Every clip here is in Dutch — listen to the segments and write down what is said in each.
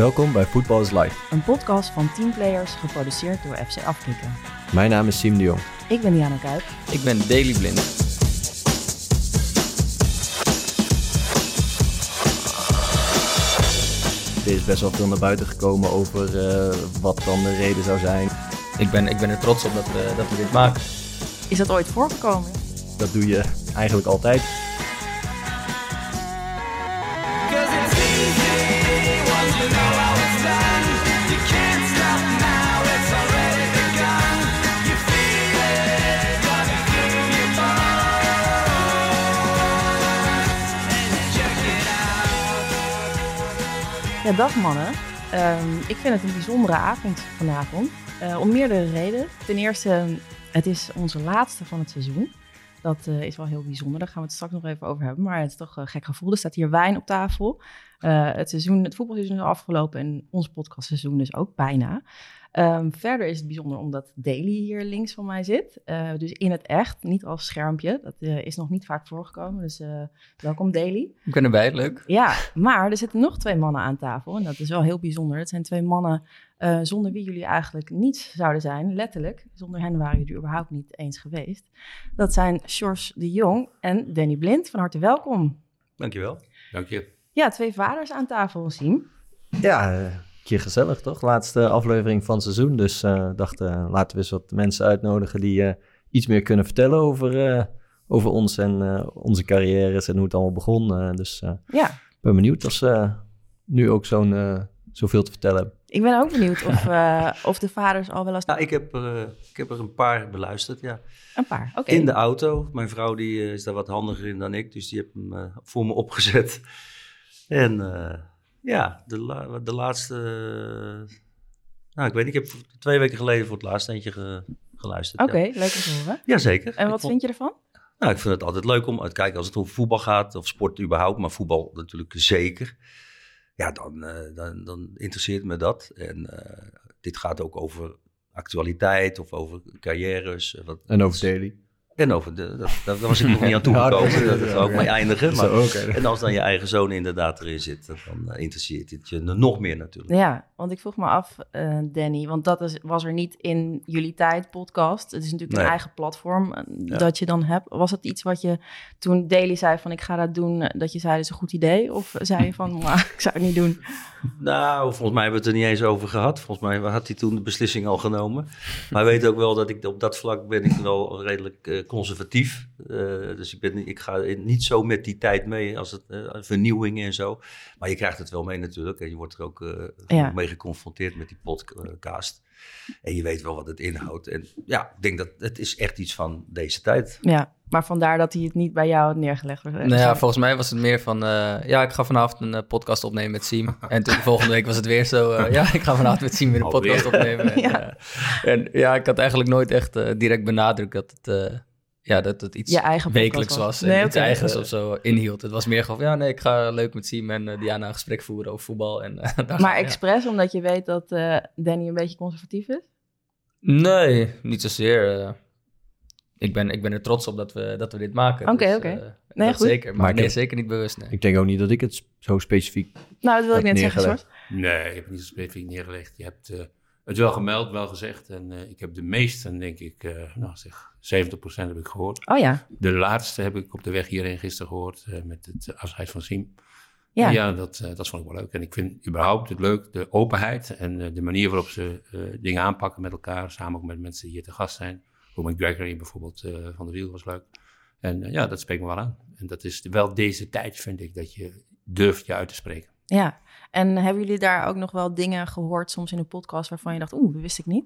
Welkom bij Voetbal is Live. Een podcast van teamplayers geproduceerd door FC Afkikken. Mijn naam is Siem de Jong. Ik ben Diana Kuip. Ik ben Daily Blind. Er is best wel veel naar buiten gekomen over uh, wat dan de reden zou zijn. Ik ben, ik ben er trots op dat we, dat we dit maken. Is dat ooit voorgekomen? Dat doe je eigenlijk altijd. Dag mannen. Um, ik vind het een bijzondere avond vanavond. Uh, om meerdere redenen. Ten eerste, het is onze laatste van het seizoen. Dat uh, is wel heel bijzonder. Daar gaan we het straks nog even over hebben. Maar het is toch een gek gevoel. Er staat hier wijn op tafel. Uh, het, seizoen, het voetbalseizoen is afgelopen en ons podcastseizoen dus ook bijna. Um, verder is het bijzonder omdat Daily hier links van mij zit. Uh, dus in het echt, niet als schermpje. Dat uh, is nog niet vaak voorgekomen. Dus welkom Daily. Ik ben erbij, leuk. Ja, maar er zitten nog twee mannen aan tafel. En dat is wel heel bijzonder. Het zijn twee mannen zonder wie jullie eigenlijk niets zouden zijn. Letterlijk. Zonder hen waren jullie überhaupt niet eens geweest. Dat zijn Sjors de Jong en Danny Blind. Van harte welkom. Dankjewel. Dank je. Ja, twee vaders aan tafel, Siem. Ja, keer gezellig, toch? Laatste aflevering van het seizoen. Dus uh, dachten, uh, laten we eens wat mensen uitnodigen die uh, iets meer kunnen vertellen over, over ons en onze carrières en hoe het allemaal begon. dus ja. ben benieuwd of ze nu ook zo'n zoveel te vertellen hebben. Ik ben ook benieuwd of, of de vaders al wel eens... Ja, ik heb, ik heb er een paar beluisterd, ja. Een paar, oké. In de auto. Mijn vrouw die, is daar wat handiger in dan ik, dus die heeft hem voor me opgezet. En ja, de, de laatste. Nou, ik weet niet. Ik heb twee weken geleden voor het laatst eentje ge, geluisterd. Oké, okay, leuk om te horen. Jazeker. En wat vind je ervan? Nou, ik vind het altijd leuk om uit te kijken als het over voetbal gaat, of sport überhaupt, maar voetbal natuurlijk zeker. Ja, dan, uh, dan, dan interesseert me dat. En uh, dit gaat ook over actualiteit of over carrières. Wat, en over daily. En over de, dat, daar was ik nog niet aan toegekomen. dat zou ook mee eindigen. Maar, en als dan je eigen zoon inderdaad erin zit, dan uh, interesseert het je nog meer natuurlijk. Ja, want ik vroeg me af, uh, Danny, want dat is, was er niet in jullie tijd podcast. Het is natuurlijk nee. een eigen platform uh, ja. dat je dan hebt. Was het iets wat je toen Daily zei van ik ga dat doen, dat je zei dat is een goed idee? Of zei je van ik zou het niet doen? Nou, volgens mij hebben we het er niet eens over gehad. Volgens mij had hij toen de beslissing al genomen. Maar weet ook wel dat ik op dat vlak ben ik wel redelijk uh, conservatief. Uh, dus ik, ben, ik ga niet zo met die tijd mee als het uh, vernieuwingen en zo. Maar je krijgt het wel mee natuurlijk. En je wordt er ook ja. mee geconfronteerd met die podcast. En je weet wel wat het inhoudt. En ja, ik denk dat het is echt iets van deze tijd. Ja, maar vandaar dat hij het niet bij jou had neergelegd. Nou ja, volgens mij was het meer van... Uh, ja, ik ga vanavond een uh, podcast opnemen met Siem. En toen volgende week was het weer zo... Uh, ja, ik ga vanavond met Siem weer een podcast opnemen. En ja. en ja, ik had eigenlijk nooit echt direct benadrukt dat het... ja, dat het iets wekelijks was, was en nee, iets okay. eigens of zo inhield. Het was meer gewoon ja, nee, ik ga leuk met Siem en Diana een gesprek voeren over voetbal. En, daar maar expres, omdat je weet dat Danny een beetje conservatief is? Nee, niet zozeer ik ben, ik ben er trots op dat we, dat we dit maken. Oké, okay, dus, oké. Okay. Nee, goed. Zeker, maar, maar nee, zeker niet bewust. Nee. Ik denk ook niet dat ik het zo specifiek. Nou, dat wil ik net zeggen, Soort. Nee, ik heb het niet zo specifiek neergelegd. Je hebt uh, het wel gemeld, wel gezegd. En uh, ik heb de meeste, denk ik, nou zeg, 70% heb ik gehoord. Oh ja. De laatste heb ik op de weg hierheen gisteren gehoord met het afscheid van Siem. Ja, ja dat, dat vond ik wel leuk. En ik vind überhaupt het leuk, de openheid en de manier waarop ze dingen aanpakken met elkaar. Samen ook met mensen die hier te gast zijn. Roman Gregory bijvoorbeeld van de Wiel was leuk. En ja, dat spreekt me wel aan. En dat is wel deze tijd, vind ik, dat je durft je uit te spreken. Ja, en hebben jullie daar ook nog wel dingen gehoord soms in een podcast waarvan je dacht, oeh, dat wist ik niet?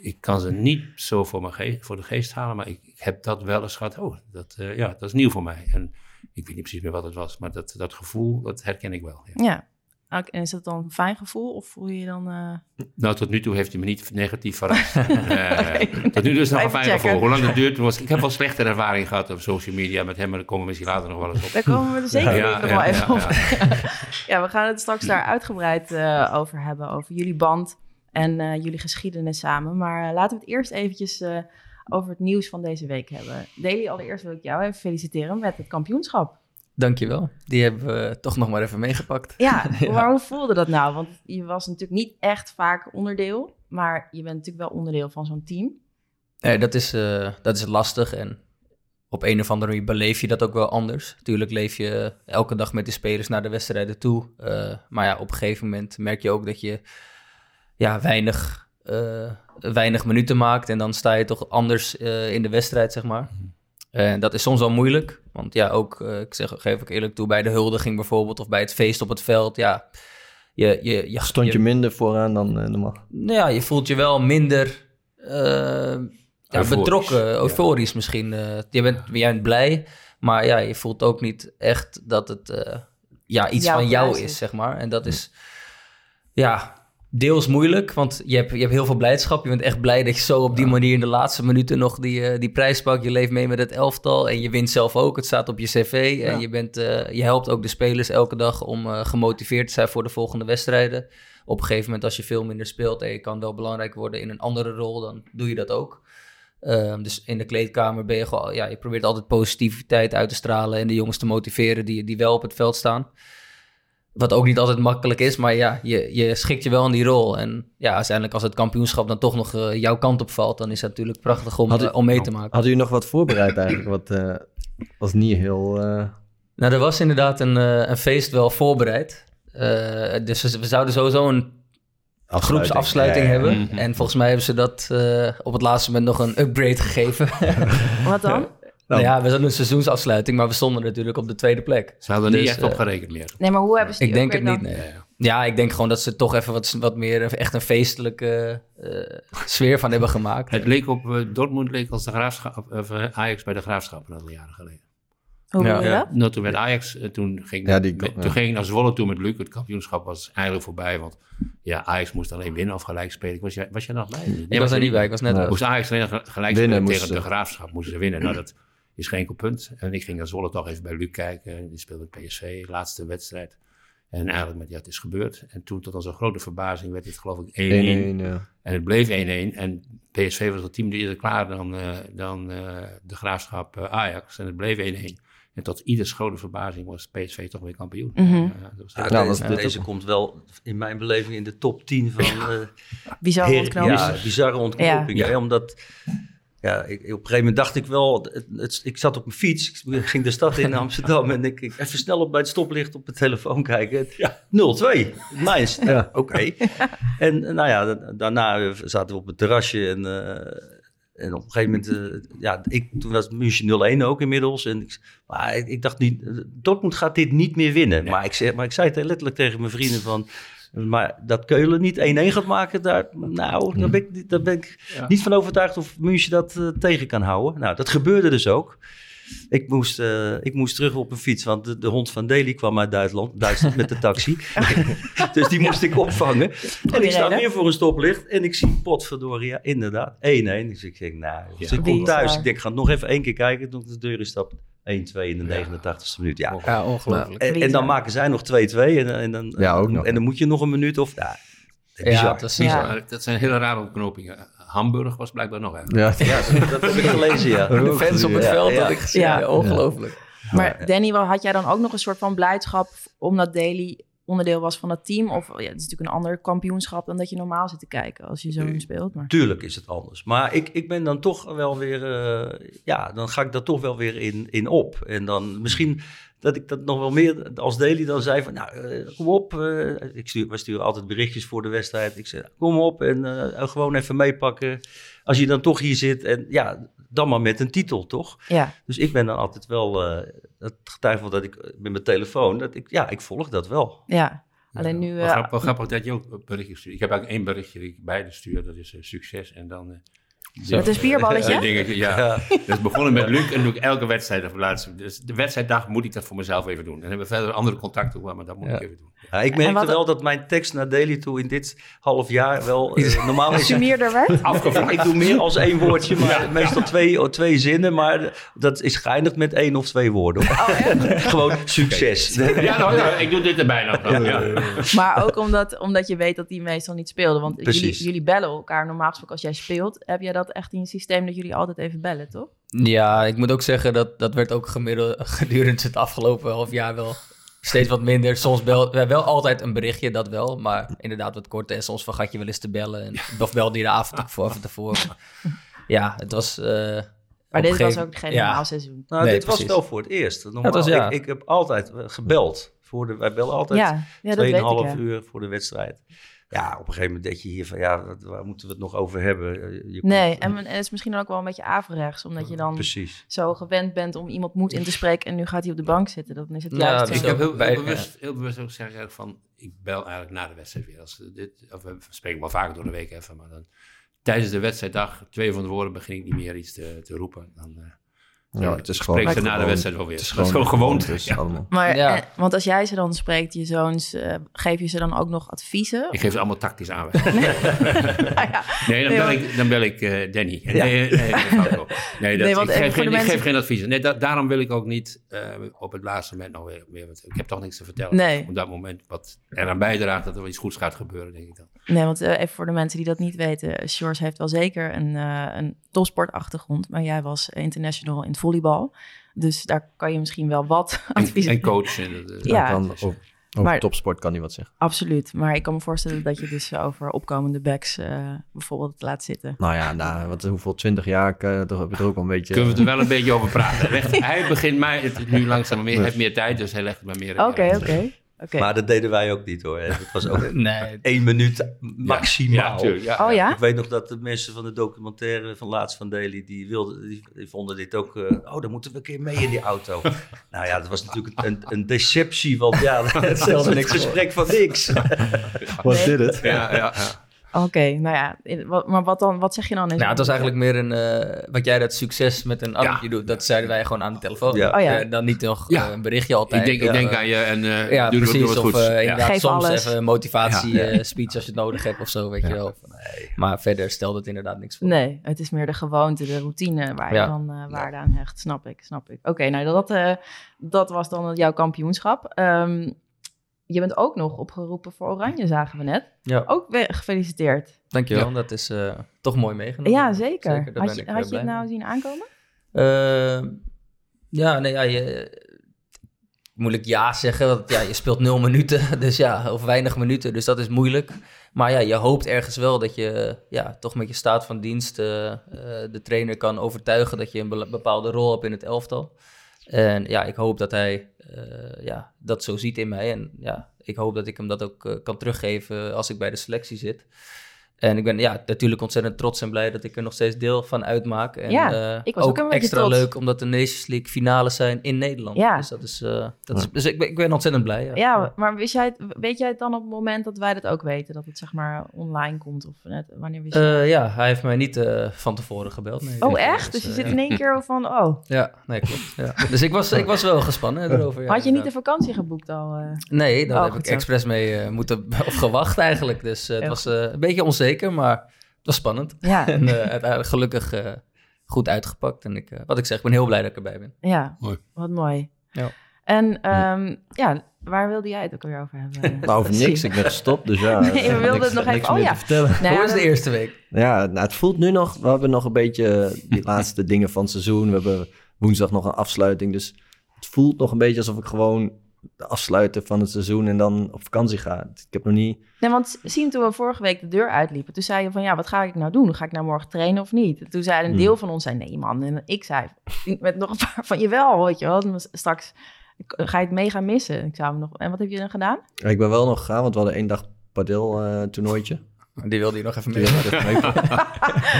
Ik kan ze niet zo voor, mijn geest, voor de geest halen, maar ik, ik heb dat wel eens gehad. Oh, dat, uh, ja, dat is nieuw voor mij. En ik weet niet precies meer wat het was, maar dat, dat gevoel, dat herken ik wel. Ja. ja. En is dat dan een fijn gevoel of voel je je dan... Uh... Nou, tot nu toe heeft hij me niet negatief verrast. uh, okay. Tot nu toe is het nog een fijn checken. gevoel. Hoe lang het duurt, was, ik heb wel slechte ervaring gehad op social media met hem, maar daar komen we misschien later nog wel eens op. Daar komen we er zeker ja, nog ja, wel even op. Ja. we gaan het straks daar uitgebreid uh, over hebben, over jullie band en jullie geschiedenis samen. Maar laten we het eerst eventjes over het nieuws van deze week hebben. Daily, allereerst wil ik jou even feliciteren met het kampioenschap. Dankjewel. Die hebben we toch nog maar even meegepakt. Ja, maar hoe voelde dat nou? Want je was natuurlijk niet echt vaak onderdeel, maar je bent natuurlijk wel onderdeel van zo'n team. Nee, dat is, uh, dat is lastig en op een of andere manier beleef je dat ook wel anders. Tuurlijk leef je elke dag met de spelers naar de wedstrijden toe. Uh, maar ja, op een gegeven moment merk je ook dat je ja, weinig, uh, weinig minuten maakt. En dan sta je toch anders in de wedstrijd, zeg maar. En dat is soms wel moeilijk. Want ja, ook, uh, ik zeg, geef ik eerlijk toe, bij de huldiging bijvoorbeeld of bij het feest op het veld, ja. Je, je, je, Stond je, minder vooraan dan uh, normaal? Nou ja, je voelt je wel minder uh, ja, betrokken, euforisch ja. misschien. je, bent, jij bent blij, maar ja, je voelt ook niet echt dat het ja, iets Jouw van jou is, zeg maar. En dat is, ja, deels moeilijk, want je hebt, je hebt heel veel blijdschap. Je bent echt blij dat je zo op die manier in de laatste minuten nog die, uh, die prijs pakt. Je leeft mee met het elftal en je wint zelf ook. Het staat op je cv en je, bent, uh, je helpt ook de spelers elke dag om uh, gemotiveerd te zijn voor de volgende wedstrijden. Op een gegeven moment als je veel minder speelt en je kan wel belangrijk worden in een andere rol, dan doe je dat ook. Um, dus in de kleedkamer ben je gewoon, ja, je probeert altijd positiviteit uit te stralen en de jongens te motiveren die, die wel op het veld staan. Wat ook niet altijd makkelijk is, maar ja, je, je schikt je wel in die rol. En ja, uiteindelijk als het kampioenschap dan toch nog uh, jouw kant op valt, dan is het natuurlijk prachtig om, u, uh, om mee te maken. Had u nog wat voorbereid eigenlijk? Wat uh, was niet heel... Nou, er was inderdaad een, een feest wel voorbereid. dus we, we, zouden sowieso een groepsafsluiting ja, ja, hebben. Mhm. En volgens mij hebben ze dat op het laatste moment nog een upgrade gegeven. wat dan? Nou, ja, we hadden een seizoensafsluiting, maar we stonden natuurlijk op de tweede plek. Ze hadden dus, niet echt op gerekend meer. Nee, maar hoe hebben ze Ik denk het niet, nee. Ja, ik denk gewoon dat ze toch even wat, wat meer echt een feestelijke uh, sfeer van hebben gemaakt. Het leek op, uh, Dortmund leek als de graafschap, of uh, Ajax bij de graafschap een aantal jaren geleden. Hoe ja, ja. Nou, toen werd Ajax, toen ging, ja, die, met, toen ging naar Zwolle toe met Luc. Het kampioenschap was eigenlijk voorbij, want ja, Ajax moest alleen winnen of gelijk spelen. Was jij, was jij nog bij? Nee, ik was er niet bij, ik was net. Moest Ajax alleen gelijk spelen tegen de graafschap, moesten ze winnen. Nou, dat is geen enkel punt. En ik ging naar Zwolle toch even bij Luc kijken. Die speelde PSV, laatste wedstrijd. En eigenlijk met, ja, het is gebeurd. En toen tot onze grote verbazing werd het geloof ik 1-1. Ja. En het bleef 1-1. En PSV was het team die eerder klaar dan, uh, dan uh, de graafschap uh, Ajax. En het bleef 1-1. En tot ieders grote verbazing was PSV toch weer kampioen. Mm -hmm. was ja, nou, deze, deze komt wel in mijn beleving in de top 10 van... Ja. bizarre ontknoping. Ja, bizarre ontknoping. Ja. Omdat ja, ik, op een gegeven moment dacht ik wel, het, ik zat op mijn fiets, ik ging de stad in Amsterdam en ik, ik even snel op bij het stoplicht op mijn telefoon kijken. Ja, 0-2, nice. Ja. Oké. Okay. En nou ja, daarna zaten we op het terrasje en, uh, en op een gegeven moment, uh, ja, ik, toen was München 0-1 ook inmiddels. En ik, maar ik, ik, dacht niet, Dortmund gaat dit niet meer winnen. Maar, ik maar ik zei het letterlijk tegen mijn vrienden van, maar dat Keulen niet 1-1 gaat maken, daar, nou, daar mm. ben ik, daar ben ik niet van overtuigd of München dat uh, tegen kan houden. Nou, dat gebeurde dus ook. Ik moest, uh, ik moest terug op een fiets, want de, hond van Deli kwam uit Duitsland, Duitsland met de taxi. dus die moest ik opvangen. En ik sta hier voor een stoplicht en ik zie potverdoria, inderdaad, 1-1. Dus ik denk, nou, ja, komt thuis. Ik denk, ik ga nog even één keer kijken toen de deur instap. 1, 2 in de 89ste minuut. Ja, ja ongelooflijk. En, dan maken zij nog 2-2 en, en, dan, en dan moet je nog een minuut of... Ja, bizar. Ja, dat, is, dat zijn hele rare ontknopingen. Hamburg was blijkbaar nog erg. Ja, ja dat heb ik gelezen, ja. De fans op het veld, dat ik gezien. Ja, ongelooflijk. Maar Danny, had jij dan ook nog een soort van blijdschap omdat Daly onderdeel was van dat team? Of ja, het is natuurlijk een ander kampioenschap dan dat je normaal zit te kijken als je zo speelt. Maar... Tuurlijk is het anders. Maar ik, ik ben dan toch wel weer, uh, ja, dan ga ik daar toch wel weer in, in op. En dan misschien dat ik dat nog wel meer als Daily dan zei van, nou, uh, kom op. Uh, ik stuur, we sturen altijd berichtjes voor de wedstrijd. Ik zeg, kom op en gewoon even meepakken. Als je dan toch hier zit en ja, dan maar met een titel, toch? Ja. Dus ik ben dan altijd wel, uh, het getuige dat ik met mijn telefoon, dat ik, ja, ik volg dat wel. Ja, alleen nu... Uh, grappig, grappig dat je ook berichtjes stuurt. Ik heb eigenlijk één berichtje die ik beide stuur, dat is uh, succes. En dan met een spierballetje? Dingetje, ja. ja. Dus begonnen met Luc en doe ik elke wedstrijd of laatste. Dus de wedstrijddag moet ik dat voor mezelf even doen. En hebben we verder andere contacten, maar dat moet ik even doen. Ja, ik merkte wel dat mijn tekst naar Daily toe in dit half jaar wel uh, normaal is. werd? Afgevraagd. Ik doe meer als één woordje, maar meestal twee, twee zinnen. Maar dat is geëindigd met één of twee woorden. Oh, Gewoon succes. Ja, nou, ja, ik doe dit erbij nog. Maar ook omdat, omdat je weet dat die meestal niet speelden. Want jullie, jullie bellen elkaar normaal gesproken als jij speelt. Heb jij dat echt in je systeem dat jullie altijd even bellen, toch? Ja, ik moet ook zeggen dat dat werd ook gemiddeld gedurende het afgelopen half jaar wel steeds wat minder. Soms bel we wel altijd een berichtje, dat wel, maar inderdaad wat korter. En soms vergat je wel eens te bellen. En, of belde je de avond voor tevoren. Ja, het was. Uh, maar dit was ook geen normaal seizoen. Nou, dit was wel voor het eerst. Normaal, was, ja. ik, ik, heb altijd gebeld. Voor de, wij bellen altijd ja, ja 2,5 uur voor de wedstrijd ja, op een gegeven moment denk je hier van, ja, waar moeten we het nog over hebben? Eh, je nee, en het is misschien ook wel een beetje averechts, omdat je dan Precies. zo gewend bent om iemand moed in te spreken en nu gaat hij op de bank zitten. Dan is het juist ja, Ik heb heel, heel, bewust, heel bewust ook gezegd van, ik bel eigenlijk na de wedstrijd weer. Als dit, of we spreken wel vaker door de week even, maar dan tijdens de wedstrijddag, twee van de woorden, begin ik niet meer iets te, te roepen. Dan, uh, ja, het is gewoon. Spreek ze na de wedstrijd alweer. Het is gewoon, gewoon gewoonte. Ja. Maar, ja. Eh, want als jij ze dan spreekt, je zoons, uh, geef je ze dan ook nog adviezen? Ik geef ze allemaal tactisch aan. nee. nee, dan bel ik, dan bel ik uh, Danny. Nee, nee, nee, nee, dat, nee want, ik, geef geen, mensen... ik geef geen adviezen. Nee, da daarom wil ik ook niet uh, op het laatste moment nog weer, meer. Ik heb toch niks te vertellen. Nee. Op dat moment wat eraan bijdraagt dat er iets goeds gaat gebeuren, denk ik dan. Nee, want even voor de mensen die dat niet weten. Sjors heeft wel zeker een, een topsportachtergrond. Maar jij was international in volleybal. Dus daar kan je misschien wel wat advies... En, en coachen. ja. Kan, over, over topsport kan hij wat zeggen. Absoluut. Maar ik kan me voorstellen dat je dus over opkomende backs uh, bijvoorbeeld laat zitten. Nou ja, nou, wat, hoeveel twintig jaar uh, toch heb je er ook al een beetje... Kunnen we er wel een beetje over praten. hij begint mij het, nu langzaam meer, heeft meer tijd, dus hij legt me meer... Oké, oké. Maar dat deden wij ook niet hoor. Het was ook nee. één minuut maximaal. Ja, oh ja? Ik weet nog dat de mensen van de documentaire van Laatst van Daily, die, wilden, die, vonden dit ook... Uh, oh, dan moeten we een keer mee in die auto. nou ja, dat was natuurlijk een, een deceptie, want ja, het stelde niks gesprek van niks. Wat dit het? Ja, ja, Oké, nou ja, maar wat, dan, wat zeg je dan? nou, het was eigenlijk meer een, uh, wat jij dat succes met een appje doet, dat zeiden wij gewoon aan de telefoon. Ja. Oh, ja. Uh, dan niet nog uh, een berichtje altijd. Ik denk, ik denk aan je en ja, doe, precies, doe of inderdaad Geef soms alles. even een motivatie speech als je het nodig hebt of zo, weet je wel. Nee. Maar verder stelde het inderdaad niks voor. Nee, het is meer de gewoonte, de routine waar je dan waarde aan hecht. Snap ik, snap ik. Oké, nou dat, dat was dan jouw kampioenschap. Um, je bent ook nog opgeroepen voor Oranje, zagen we net. Ja. Ook gefeliciteerd. Dankjewel, ja. dat is uh, toch mooi meegenomen. Ja, zeker. zeker had je, had je het nou zien aankomen? Uh, ja, nee, ja, je, moeilijk ja zeggen, want ja, je speelt nul minuten, dus ja, of weinig minuten, dus dat is moeilijk. Maar ja, je hoopt ergens wel dat je ja, toch met je staat van dienst uh, de trainer kan overtuigen dat je een bepaalde rol hebt in het elftal. En ja, ik hoop dat hij uh, ja, dat zo ziet in mij. En ja, ik hoop dat ik hem dat ook uh, kan teruggeven als ik bij de selectie zit. En ik ben ja, natuurlijk ontzettend trots en blij dat ik er nog steeds deel van uitmaak. En ja, uh, ik was ook, ook extra leuk omdat de Nations League finales zijn in Nederland. Ja. Dus, dat is, uh, dat is, dus ik ben, ik ben ontzettend blij. Ja, ja maar wist jij het, weet jij het dan op het moment dat wij dat ook weten? Dat het zeg maar online komt? Of net, wanneer wist je uh, Ja, hij heeft mij niet van tevoren gebeld. Nee, oh, echt? Dus, je zit in één keer van, oh. Ja, nee, klopt. Ja. Dus ik was, ik was wel gespannen erover. Had je niet de vakantie geboekt al? Nee, daar oh, heb ik expres mee moeten, of gewacht eigenlijk. Dus het was een beetje onzeker maar het was spannend. Ja. en uh, uiteindelijk gelukkig uh, goed uitgepakt. En ik, uh, wat ik zeg, ik ben heel blij dat ik erbij ben. Ja, mooi. wat mooi. Ja. En um, ja, waar wilde jij het ook weer over hebben? nou, over niks. Ik ben gestopt, dus ja. Nee, we wilden het nog even... Oh ja. vertellen. Nou, Hoe is de eerste week? Ja, nou, het voelt nu nog... We hebben nog een beetje die laatste dingen van het seizoen. We hebben woensdag nog een afsluiting. Dus het voelt nog een beetje alsof ik gewoon afsluiten van het seizoen en dan op vakantie gaan. Ik heb nog niet... Nee, want zien toen we vorige week de deur uitliepen, toen zei je van ja, wat ga ik nou doen? Ga ik nou morgen trainen of niet? toen zei een hmm. deel van ons zei nee man. En ik zei met nog een paar van je wel, weet je wel. Straks ga je het mega missen. Ik zou nog... En wat heb je dan gedaan? Ik ben wel nog gegaan, want we hadden één dag padel uh, toernooitje. Die wilde je nog even mee.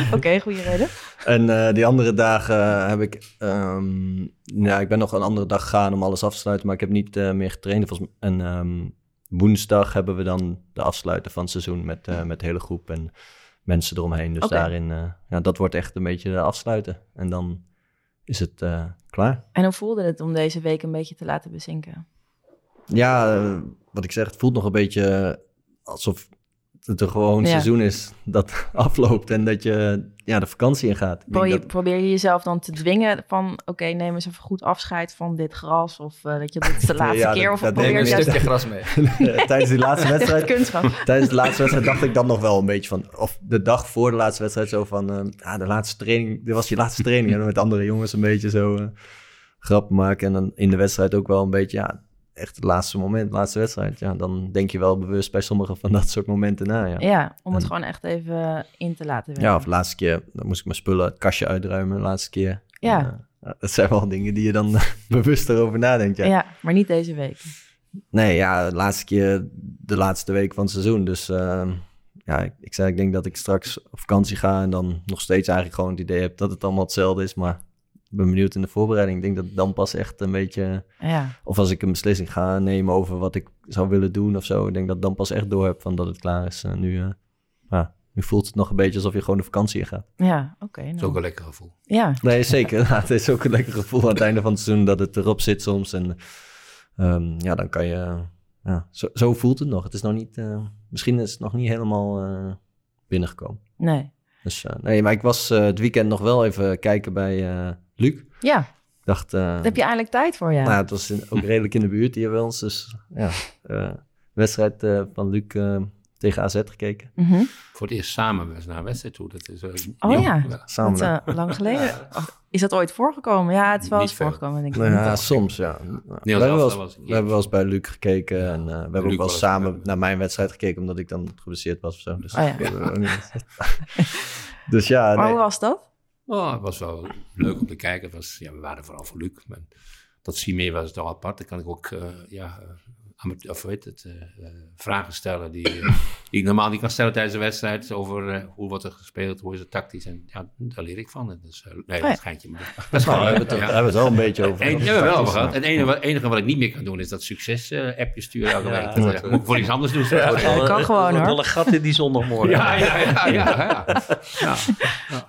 Oké, okay, goede reden. En uh, die andere dagen heb ik... Um, ja, ik ben nog een andere dag gegaan om alles af te sluiten, maar ik heb niet uh, meer getraind. En um, woensdag hebben we dan de afsluiten van het seizoen met, uh, met de hele groep en mensen eromheen. Dus okay. daarin, ja, dat wordt echt een beetje de afsluiten. En dan is het klaar. En hoe voelde het om deze week een beetje te laten bezinken? Ja, wat ik zeg, het voelt nog een beetje alsof het een gewoon seizoen is dat afloopt en dat je ja, de vakantie in gaat. Probeer, dat... probeer je jezelf dan te dwingen van oké, neem eens even goed afscheid van dit gras of uh, dat je dit is de laatste keer of dat probeer een stukje gras mee. tijdens die laatste wedstrijd. tijdens de laatste wedstrijd dacht ik dan nog wel een beetje van of de dag voor de laatste wedstrijd zo van uh, ah, de laatste training, dit was je laatste training en met andere jongens een beetje zo uh, grap maken en dan in de wedstrijd ook wel een beetje ja echt het laatste moment, de laatste wedstrijd, ja, dan denk je wel bewust bij sommige van dat soort momenten na. Ja, ja om het gewoon echt even in te laten werken. Ja, of de laatste keer, dan moest ik mijn spullen, het kastje uitruimen, de laatste keer. Ja. dat zijn wel dingen die je dan bewust erover nadenkt. Ja. ja, maar niet deze week. Nee, ja, de laatste keer, de laatste week van het seizoen. Dus uh, ja, ik, ik zei, ik denk dat ik straks op vakantie ga en dan nog steeds eigenlijk gewoon het idee heb dat het allemaal hetzelfde is, maar ben benieuwd in de voorbereiding. Ik denk dat dan pas echt een beetje... Ja. Of als ik een beslissing ga nemen over wat ik zou willen doen of zo. Ik denk dat dan pas echt door heb van dat het klaar is. Uh, nu, uh, ja, nu voelt het nog een beetje alsof je gewoon de vakantie in gaat. Ja, oké. Okay, nou. is ook een lekker gevoel. Ja. Nee, zeker. het is ook een lekker gevoel aan het einde van het seizoen dat het erop zit soms. En um, ja, dan kan je... Ja, zo, zo, voelt het nog. Het is nog niet... Uh, misschien is het nog niet helemaal binnengekomen. Nee. Dus nee, maar ik was het weekend nog wel even kijken bij Luc. Ja. Dacht, uh, heb je eindelijk tijd voor, ja. Nou, het was ook redelijk in de buurt hier bij ons. Dus ja, uh, wedstrijd uh, van Luc tegen AZ gekeken. Mm -hmm. Voor het eerst samen naar een wedstrijd toe. Dat is, oh ja, samen. Dat, lang geleden. Is dat ooit voorgekomen? Ja, het is wel eens voorgekomen, denk ik. Nou, ja, soms, ja. we, hebben wel eens, we hebben wel eens bij Luc gekeken. En we hebben ook wel samen naar mijn wedstrijd gekeken, omdat ik dan geblesseerd was of zo. Dus, oh, ja. dus ja. Maar hoe was dat? Oh, het was wel leuk om te kijken. Het was, ja, we waren vooral voor Luc. Maar dat meer was toch apart. Dan kan ik ook uh, ja, of weet het, uh, vragen stellen die, die, ik normaal niet kan stellen tijdens een wedstrijd. Over hoe wordt er gespeeld, hoe is het tactisch. En ja, daar leer ik van. Dus, nee, dat schijnt je. Maar dat is. Daar hebben we het wel een beetje over. En, hebben we wel over gehad. Het enige, enige, wat ik niet meer kan doen is dat succes-appje sturen elke week. Ja, dat, moet ik voor iets anders doen. Ja, dat kan gewoon hoor. Wel een gat in die zondagmorgen. ja, ja, ja. ja, ja,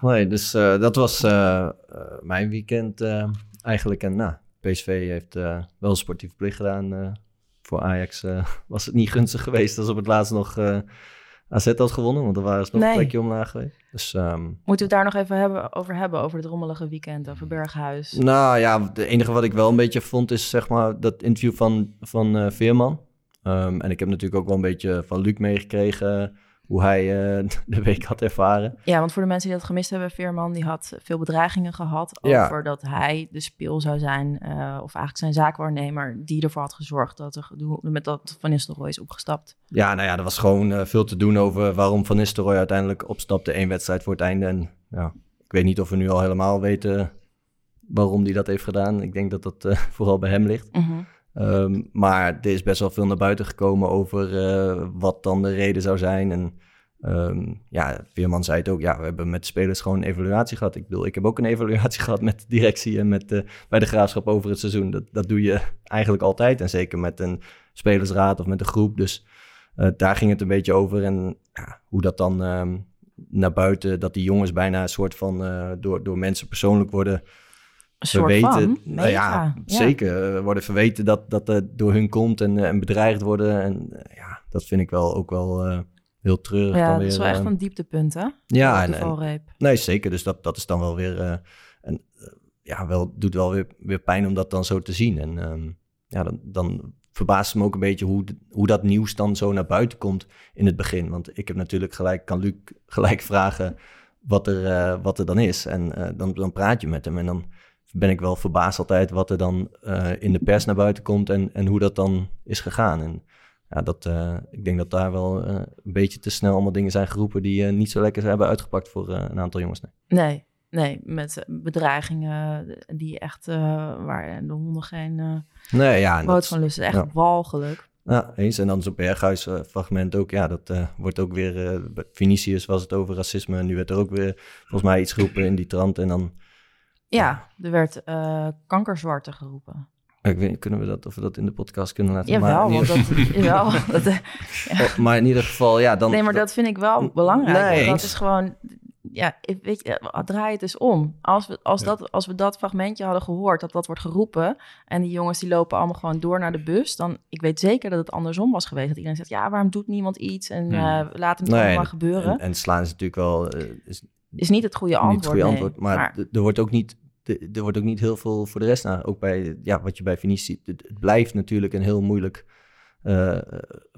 Nee, dus uh, dat was uh, mijn weekend eigenlijk. En nou, PSV heeft wel een sportief plicht gedaan voor Ajax uh, was het niet gunstig geweest als op het laatst nog uh, AZ had gewonnen. Want er waren ze nog nee. een plekje omlaag geweest. Dus, um, Moeten we het daar nog even hebben, over hebben, over het rommelige weekend, over Berghuis? Nou ja, het enige wat ik wel een beetje vond is zeg maar dat interview van, van uh, Veerman. Um, en ik heb natuurlijk ook wel een beetje van Luc meegekregen hoe hij uh, de week had ervaren. Ja, want voor de mensen die dat gemist hebben, Veerman die had veel bedreigingen gehad ja. over dat hij de speel zou zijn, uh, of eigenlijk zijn zaakwaarnemer, die ervoor had gezorgd dat er met dat Van Nistelrooy is opgestapt. Ja, nou ja, er was gewoon uh, veel te doen over waarom Van Nistelrooy uiteindelijk opstapte, één wedstrijd voor het einde. En ja, ik weet niet of we nu al helemaal weten waarom hij dat heeft gedaan. Ik denk dat dat vooral bij hem ligt. Mm -hmm. Um, maar er is best wel veel naar buiten gekomen over uh, wat dan de reden zou zijn. En um, ja, Veerman zei het ook, ja, we hebben met spelers gewoon een evaluatie gehad. Ik bedoel, ik heb ook een evaluatie gehad met de directie en met de, bij de graafschap over het seizoen. Dat, dat doe je eigenlijk altijd en zeker met een spelersraad of met een groep. Dus uh, daar ging het een beetje over en ja, hoe dat dan um, naar buiten, dat die jongens bijna een soort van uh, door, door mensen persoonlijk worden verweten. Van, nou ja, ja, zeker. Worden verweten dat, dat het door hun komt en, en bedreigd worden. En ja, dat vind ik wel ook wel heel treurig. Ja, dan weer, dat is wel echt een dieptepunt, hè? Ja, en, en, nee, zeker. Dus dat, dat is dan wel weer... Uh, en, uh, ja, wel, doet wel weer, weer pijn om dat dan zo te zien. En um, ja, dan, dan verbaast me ook een beetje hoe, hoe dat nieuws dan zo naar buiten komt in het begin. Want ik heb natuurlijk gelijk, kan Luc gelijk vragen wat er, uh, wat er dan is. En uh, dan, dan praat je met hem en dan ben ik wel verbaasd altijd wat er dan uh, in de pers naar buiten komt en, en hoe dat dan is gegaan. En ja, dat, uh, ik denk dat daar wel uh, een beetje te snel allemaal dingen zijn geroepen die niet zo lekker hebben uitgepakt voor een aantal jongens. Nee. nee, nee, met bedreigingen die echt, waar de honden geen nee, ja, brood van lusten. Echt ja. walgelijk. Ja, eens. En dan zo'n berghuisfragment ook. Ja, dat uh, wordt ook weer... Uh, Vinicius was het over racisme. En nu werd er ook weer volgens mij iets geroepen in die trant. En dan ja, er werd uh, kankerzwarte geroepen. Ik weet, kunnen we dat, of we dat in de podcast kunnen laten Jawel, maar, want dat, jawel, dat, ja. oh, maar in ieder geval, ja, dan... Nee, maar dat vind ik wel belangrijk. Nee, dat is gewoon... ja, weet je, draai het eens om. Als we, als, dat, als we dat fragmentje hadden gehoord, dat dat wordt geroepen... en die jongens die lopen allemaal gewoon door naar de bus... dan, ik weet zeker dat het andersom was geweest. Dat iedereen zegt, ja, waarom doet niemand iets? En hmm. uh, laat hem nee, maar gebeuren. En, en, slaan ze natuurlijk wel... is, is niet het goede antwoord. Niet het goede antwoord, maar, er wordt ook niet er wordt ook niet heel veel voor de rest naar. Ook bij ja, wat je bij Vinici ziet. Het, blijft natuurlijk een heel moeilijk uh,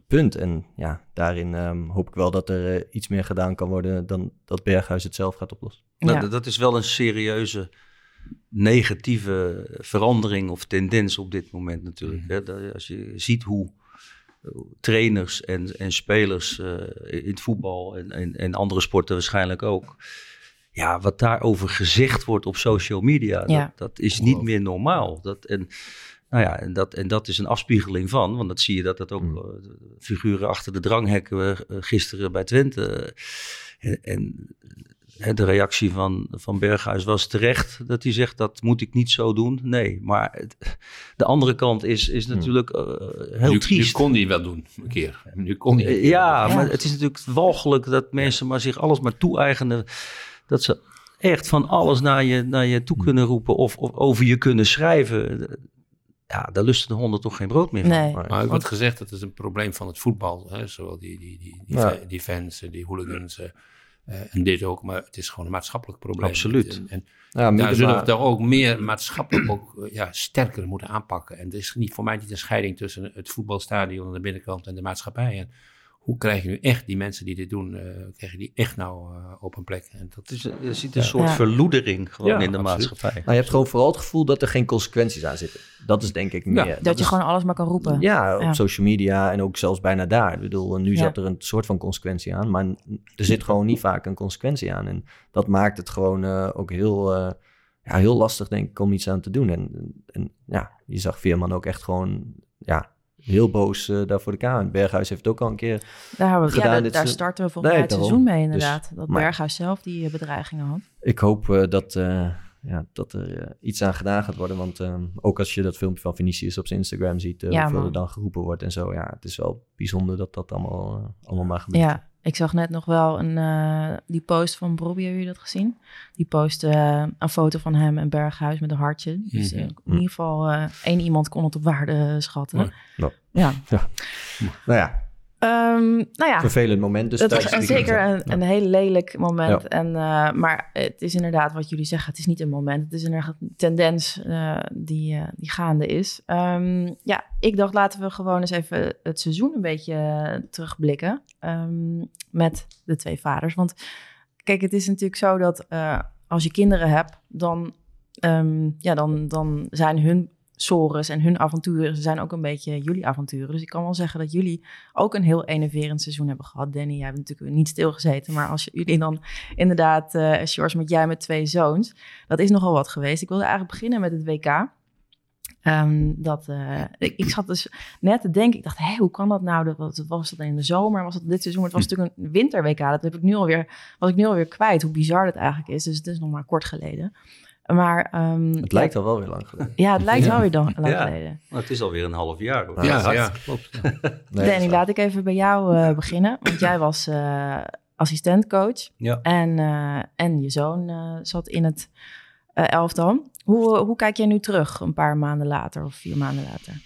punt. En ja, daarin um, hoop ik wel dat er uh, iets meer gedaan kan worden dan dat Berghuis het zelf gaat oplossen. Ja. Nou, dat is wel een serieuze negatieve verandering of tendens op dit moment natuurlijk. Mm. Hè? Als je ziet hoe trainers en, en spelers uh, in het voetbal en, en, en andere sporten waarschijnlijk ook ja, wat daarover gezegd wordt op social media, dat, dat, is niet meer normaal. Dat, en, nou ja, en, dat, en dat is een afspiegeling van, want dat zie je dat dat ook mm. uh, figuren achter de dranghekken uh, gisteren bij Twente. Uh, en, en de reactie van, van Berghuis was terecht dat hij zegt dat moet ik niet zo doen. Nee, maar het, de andere kant is, is natuurlijk heel nu, triest. Nu kon hij wel doen, een keer. Nu kon hij ja, ja, maar het is natuurlijk walgelijk dat mensen maar zich alles maar toe-eigenen dat ze echt van alles naar je, naar je toe kunnen roepen of, of over je kunnen schrijven. Ja, daar lusten de honden toch geen brood meer van. Nee. Maar ik wordt gezegd, dat is een probleem van het voetbal. Hè? Zowel die, die, die, die, die fans, die hooligans uh, en dit ook. Maar het is gewoon een maatschappelijk probleem. Absoluut. En, en ja, daar zullen we daar ook meer maatschappelijk ook eh, ja, sterker moeten aanpakken. En er is niet, voor mij niet een scheiding tussen het voetbalstadion aan de binnenkant en de maatschappij. En hoe krijg je nu echt die mensen die dit doen, uh, krijg je die echt nou uh, op een plek? En dat is, je ziet een soort verloedering gewoon in de maatschappij. Maar je hebt gewoon vooral het gevoel dat er geen consequenties aan zitten. Dat is denk ik meer. dat, dat, je gewoon alles maar kan roepen. Ja, op social media en ook zelfs bijna daar. Ik bedoel, nu zat er een soort van consequentie aan, maar er zit gewoon niet vaak een consequentie aan. En dat maakt het gewoon uh, ook heel, ja, heel lastig, denk ik, om iets aan te doen. En, en ja, je zag Veerman ook echt gewoon, ja, heel boos uh, daar voor de Kamer. Berghuis heeft het ook al een keer daar we, gedaan. Ja, daar starten we volgens mij het seizoen mee dus inderdaad. dat Berghuis zelf die uh, bedreigingen had. Ik hoop uh, dat, ja, dat er iets aan gedaan gaat worden. Want ehm, ook als je dat filmpje van Vinicius op zijn Instagram ziet... Ja, hoeveel er dan geroepen wordt en zo. Ja, het is wel bijzonder dat dat allemaal, allemaal maar gebeurt. Ja, ik zag net nog wel een, uh, die post van Bobby, hebben jullie dat gezien? Die post uh, een foto van hem en Berghuis met een hartje. Dus mm -hmm. in ieder geval uh, één iemand kon het op waarde schatten. Ja. ja. ja. Nou ja, Um, nou ja, vervelend moment. Dus het was zeker een, een heel lelijk moment. En, uh, maar het is inderdaad wat jullie zeggen. Het is niet een moment. Het is een tendens uh, die, uh, die gaande is. Um, ja, ik dacht laten we gewoon eens even het seizoen een beetje terugblikken. Um, met de twee vaders. Want kijk, het is natuurlijk zo dat als je kinderen hebt, dan, ja, dan, dan zijn hun Sores en hun avonturen zijn ook een beetje jullie avonturen. Dus ik kan wel zeggen dat jullie ook een heel enerverend seizoen hebben gehad. Danny, jij hebt natuurlijk niet stilgezeten. Maar als jullie dan inderdaad, uh, met jij met twee zoons. Dat is nogal wat geweest. Ik wilde eigenlijk beginnen met het WK. Um, dat, uh, ik, zat dus net te denken, ik dacht, hé, hoe kan dat nou? Dat, was, was dat in de zomer? Was dat dit seizoen? Het was natuurlijk een winter-WK. Dat heb ik nu alweer, was ik nu alweer kwijt, hoe bizar dat eigenlijk is. Dus het is nog maar kort geleden. Maar, um, het lijkt al wel weer lang geleden. Ja, het lijkt wel weer lang ja. geleden. Maar het is alweer een half jaar. Hoor. Ja, ja, klopt. nee, Danny, laat ik even bij jou uh, beginnen. Want jij was uh, assistentcoach. Ja. En, uh, en je zoon zat in het elftal. Hoe, hoe kijk jij nu terug, een paar maanden later of vier maanden later?